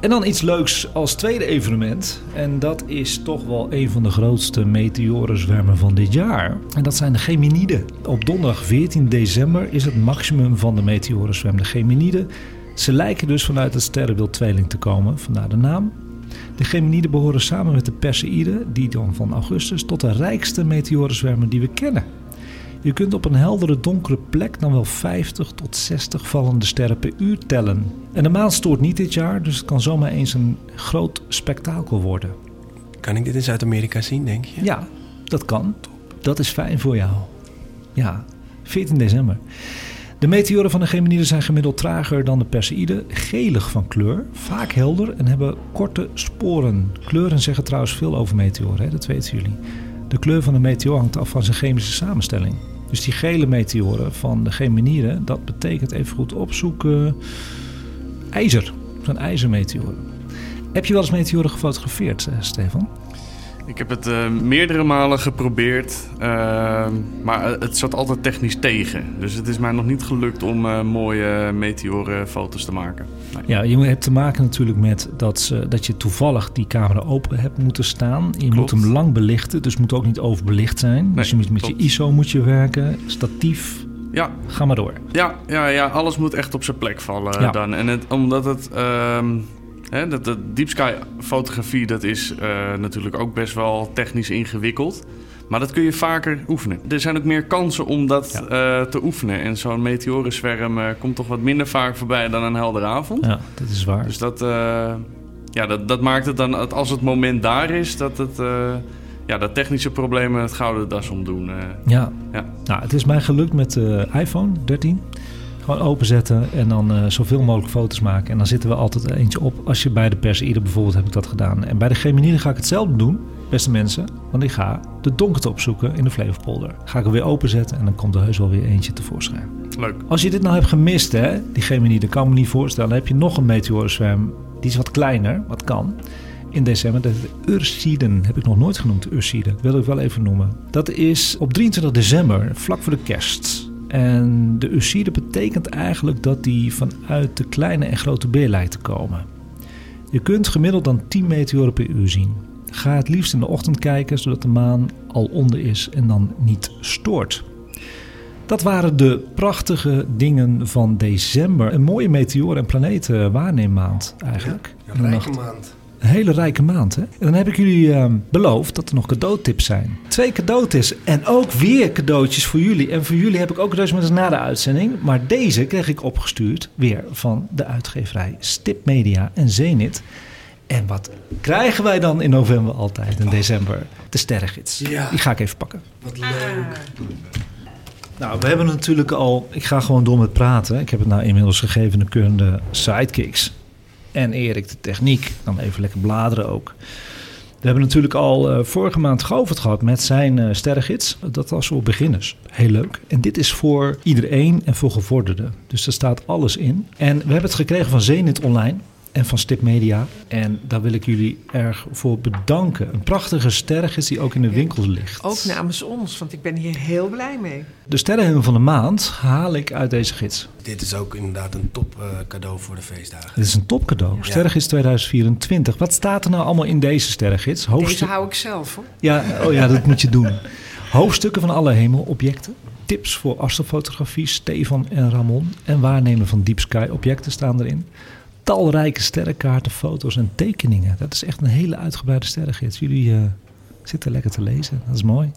En dan iets leuks als tweede evenement. En dat is toch wel een van de grootste meteorenzwermen van dit jaar. En dat zijn de Geminiden. Op donderdag 14 december is het maximum van de meteorenzwerm de Geminiden. Ze lijken dus vanuit het sterrenbeeld tweeling te komen, vandaar de naam. De Geminiden behoren samen met de Perseïden, die dan van augustus, tot de rijkste meteorenzwermen die we kennen. Je kunt op een heldere donkere plek dan wel 50 tot 60 vallende sterren per uur tellen. En de maan stoort niet dit jaar, dus het kan zomaar eens een groot spektakel worden. Kan ik dit in Zuid-Amerika zien, denk je? Ja, dat kan. Dat is fijn voor jou. Ja, 14 december. De meteoren van de Geminiden zijn gemiddeld trager dan de Perseïden, gelig van kleur, vaak helder en hebben korte sporen. Kleuren zeggen trouwens veel over meteoren, hè? dat weten jullie. De kleur van een meteoor hangt af van zijn chemische samenstelling. Dus die gele meteoren van de Geminiden, dat betekent even goed opzoeken ijzer. Zijn ijzermeteoren. Heb je wel eens meteoren gefotografeerd, eh, Stefan? Ik heb het eh, meerdere malen geprobeerd, eh, maar het zat altijd technisch tegen. Dus het is mij nog niet gelukt om eh, mooie meteorenfoto's te maken. Nee. Ja, je hebt te maken natuurlijk met dat, ze, dat je toevallig die camera open hebt moeten staan. Je moet hem lang belichten, dus het moet ook niet overbelicht zijn. dus je moet met je. ISO moet je werken, statief, Ja, ga maar door. ja, ja, ja, alles moet echt op zijn plek vallen Ja. dan. En het, omdat het... ehm, hè, dat, dat deep sky fotografie, dat is eh, natuurlijk ook best wel technisch ingewikkeld. Maar dat kun je vaker oefenen. Er zijn ook meer kansen om dat eh, te oefenen. En zo'n meteorenzwerm eh, komt toch wat minder vaak voorbij dan een heldere avond. Ja, dat is waar. Dus dat, ja, dat, dat maakt het dan, dat als het moment daar is, dat, het, ja, dat technische problemen het gouden das omdoen. eh. Ja. Ja. Nou, het is mij gelukt met de iPhone 13. Gewoon openzetten en dan eh, zoveel mogelijk foto's maken. En dan zitten we altijd eentje op. Als je bij de Perseïde bijvoorbeeld heb ik dat gedaan. En bij de Geminiden ga ik hetzelfde doen, beste mensen. Want ik ga de donkerte opzoeken in de Flevopolder. Ga ik er weer openzetten en dan komt er heus wel weer eentje tevoorschijn. Leuk. Als je dit nou hebt gemist, hè, die Geminide, kan me niet voorstellen. Dan heb je nog een meteorenzwerm. Die is wat kleiner, wat kan. In december, dat is de Ursiden. Heb ik nog nooit genoemd, Ursiden. Wil ik wel even noemen. Dat is op 23 december, vlak voor de kerst. En de Uside betekent eigenlijk dat die vanuit de kleine en grote beer lijkt te komen. Je kunt gemiddeld dan 10 meteoren per uur zien. Ga het liefst in de ochtend kijken, zodat de maan al onder is en dan niet stoort. Dat waren de prachtige dingen van december. Een mooie meteoren- en planetenwaarneemmaand eigenlijk. Een In de rijke maand. Een hele rijke maand, hè? En dan heb ik jullie eh, beloofd dat er nog cadeautips zijn. Twee cadeautips en ook weer cadeautjes voor jullie. En voor jullie heb ik ook cadeautjes met na de uitzending. Maar deze kreeg ik opgestuurd weer van de uitgeverij Stip Media en Zenit. En wat krijgen wij dan in november altijd, in december? De sterrengids. Ja. Die ga ik even pakken. Wat leuk. Nou, we hebben natuurlijk al... Ik ga gewoon door met praten. Ik heb het nou inmiddels gegeven de keurende sidekicks. En Erik de techniek. Dan even lekker bladeren ook. We hebben natuurlijk al eh, vorige maand Govert gehad met zijn eh sterrengids. Dat was voor beginners. Heel leuk. En dit is voor iedereen en voor gevorderden. Dus er staat alles in. En we hebben het gekregen van Zenit Online en van Stip Media. En daar wil ik jullie erg voor bedanken. Een prachtige sterrengids die ook in de winkels ligt. Ook namens ons, want ik ben hier heel blij mee. De sterrenhemel van de maand haal ik uit deze gids. Dit is ook inderdaad een top eh, cadeau voor de feestdagen. Dit is een topcadeau. Sterrengids 2024. Wat staat er nou allemaal in deze sterrengids? Deze Hoofdstuk... hou ik zelf hoor. Ja, oh ja, dat moet je doen. Hoofdstukken van alle hemelobjecten. Tips voor astrofotografie, Stefan en Ramon. En waarnemen van Deep Sky objecten staan erin. Talrijke sterrenkaarten, foto's en tekeningen. Dat is echt een hele uitgebreide sterrengids. Jullie eh, zitten lekker te lezen. Dat is mooi.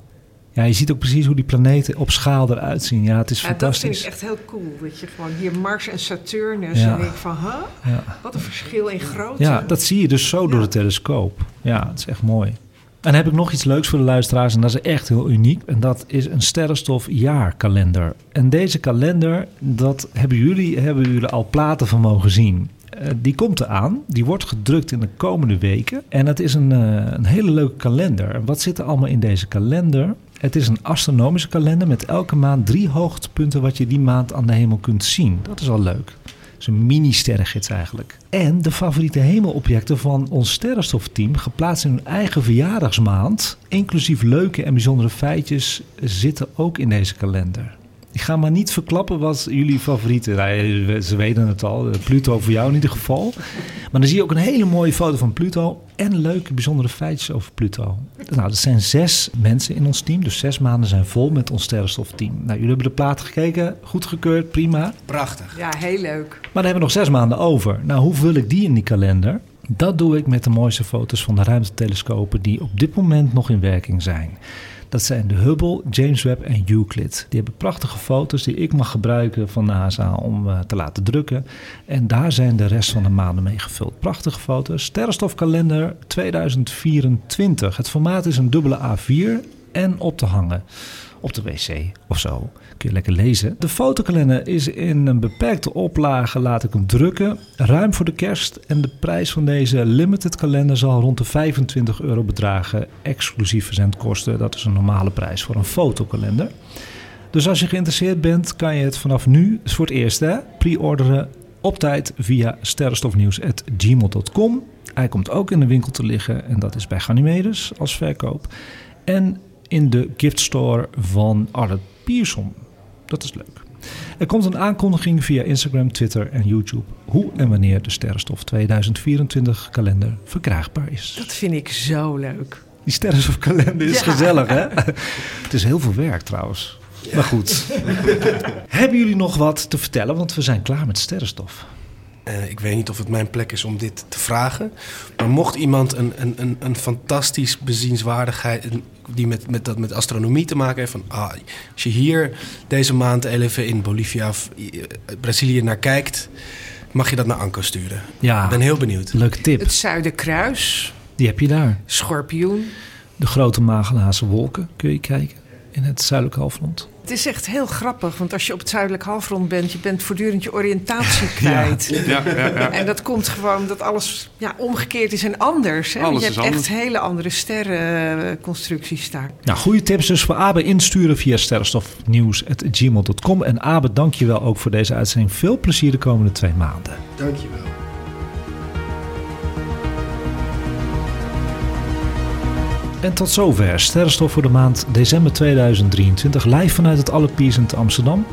Ja, je ziet ook precies hoe die planeten op schaal eruit zien. Ja, het is Ja, dat fantastisch. vind ik echt heel cool. Dat je gewoon hier Mars en Saturnus. Ja. En denk ik van, huh? Ja. Wat een verschil in grootte. Ja, dat zie je dus zo door de telescoop. Ja, het is echt mooi. En dan heb ik nog iets leuks voor de luisteraars en dat is echt heel uniek. En dat is een sterrenstof jaarkalender. En deze kalender, dat hebben jullie, hebben jullie al platen van mogen zien. Eh, die komt eraan. Die wordt gedrukt in de komende weken. En het is een, eh, een hele leuke kalender. En wat zit er allemaal in deze kalender? Het is een astronomische kalender met elke maand drie hoogtepunten wat je die maand aan de hemel kunt zien. Dat is al leuk. Het is een mini-sterrengids eigenlijk. En de favoriete hemelobjecten van ons sterrenstofteam, geplaatst in hun eigen verjaardagsmaand, inclusief leuke en bijzondere feitjes, zitten ook in deze kalender. Ik ga maar niet verklappen wat jullie favorieten nou, Ze weten het al. Pluto voor jou in ieder geval. Maar dan zie je ook een hele mooie foto van Pluto. En leuke, bijzondere feitjes over Pluto. Nou, dat zijn zes mensen in ons team. Dus zes maanden zijn vol met ons sterrenstofteam. Nou, jullie hebben de platen gekeken. Goedgekeurd, prima. Prachtig. Ja, heel leuk. Maar dan hebben we nog zes maanden over. Nou, hoe vul ik die in die kalender? Dat doe ik met de mooiste foto's van de ruimtetelescopen die op dit moment nog in werking zijn. Dat zijn de Hubble, James Webb en Euclid. Die hebben prachtige foto's die ik mag gebruiken van NASA om eh, te laten drukken. En daar zijn de rest van de maanden mee gevuld. Prachtige foto's. Sterrenstofkalender 2024. Het formaat is een dubbele A4 en op te hangen op de wc of zo. Lekker lezen. De fotokalender is in een beperkte oplage, laat ik hem drukken. Ruim voor de kerst. En de prijs van deze limited kalender zal rond de 25 euro bedragen. Exclusief verzendkosten. Dat is een normale prijs voor een fotokalender. Dus als je geïnteresseerd bent, kan je het vanaf nu, voor het eerst pre-orderen op tijd via sterrenstofnieuws.gmail.com. Hij komt ook in de winkel te liggen en dat is bij Ganymedes als verkoop. En in de giftstore van Arlet Pierson. Dat is leuk. Er komt een aankondiging via Instagram, Twitter en YouTube hoe en wanneer de Sterrenstof 2024 kalender verkrijgbaar is. Dat vind ik zo leuk. Die Sterrenstof-kalender is Ja. gezellig, hè? Het is heel veel werk trouwens. Maar goed. [laughs] Hebben jullie nog wat te vertellen? Want we zijn klaar met Sterrenstof. Eh, ik weet niet of het mijn plek is om dit te vragen. Maar mocht iemand een, een, een, een fantastisch bezienswaardigheid... die met, met, dat met astronomie te maken heeft... van ah, als je hier deze maand even in Bolivia of eh, Brazilië naar kijkt... mag je dat naar Anko sturen. Ja, Ik ben heel benieuwd. leuke tip. Het Zuiderkruis, Die heb je daar. schorpioen. De grote Magellaanse wolken kun je kijken in het zuidelijke halfrond. Het is echt heel grappig, want als je op het zuidelijk halfrond bent... je bent voortdurend je oriëntatie [laughs] kwijt. Ja, ja, ja. En dat komt gewoon dat alles ja, omgekeerd is en anders. Hè? Want Alles je is hebt echt hele andere sterrenconstructies daar. Nou, goede tips dus voor Abe insturen via sterrenstofnieuws.gmail.com. En Abe, dank je wel ook voor deze uitzending. Veel plezier de komende twee maanden. En tot zover Sterrenstof voor de maand december 2023 live vanuit het Allerpiers te Amsterdam.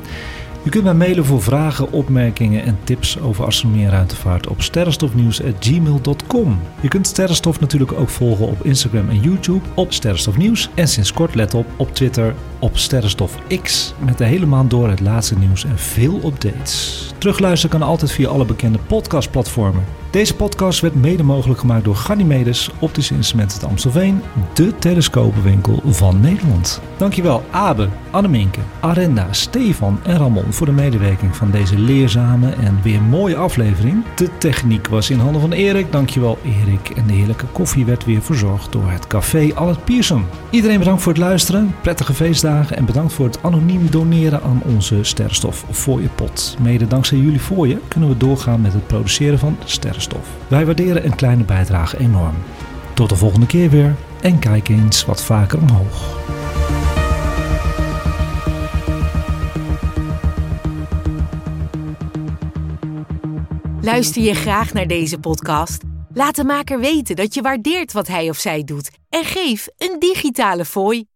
Je kunt mij mailen voor vragen, opmerkingen en tips over astronomie en ruimtevaart op sterrenstofnieuws.gmail.com. Je kunt Sterrenstof natuurlijk ook volgen op Instagram en YouTube op Sterrenstofnieuws. En sinds kort, let op, op Twitter op Sterrenstof X. Met de hele maand door het laatste nieuws en veel updates. Terugluisteren kan altijd via alle bekende podcastplatformen. Deze podcast werd mede mogelijk gemaakt door Ganymedes Optische Instrumenten te Amstelveen, de telescopenwinkel van Nederland. Dankjewel Abe, Anneminke, Arenda, Stefan en Ramon voor de medewerking van deze leerzame en weer mooie aflevering. De techniek was in handen van Erik. Dankjewel Erik. En de heerlijke koffie werd weer verzorgd door het café Albert Pierson. Iedereen bedankt voor het luisteren. Prettige en bedankt voor het anoniem doneren aan onze sterrenstof voor je pot. Mede dankzij jullie voor je kunnen we doorgaan met het produceren van sterrenstof. Wij waarderen een kleine bijdrage enorm. Tot de volgende keer weer en kijk eens wat vaker omhoog. Luister je graag naar deze podcast? Laat de maker weten dat je waardeert wat hij of zij doet en geef een digitale fooi.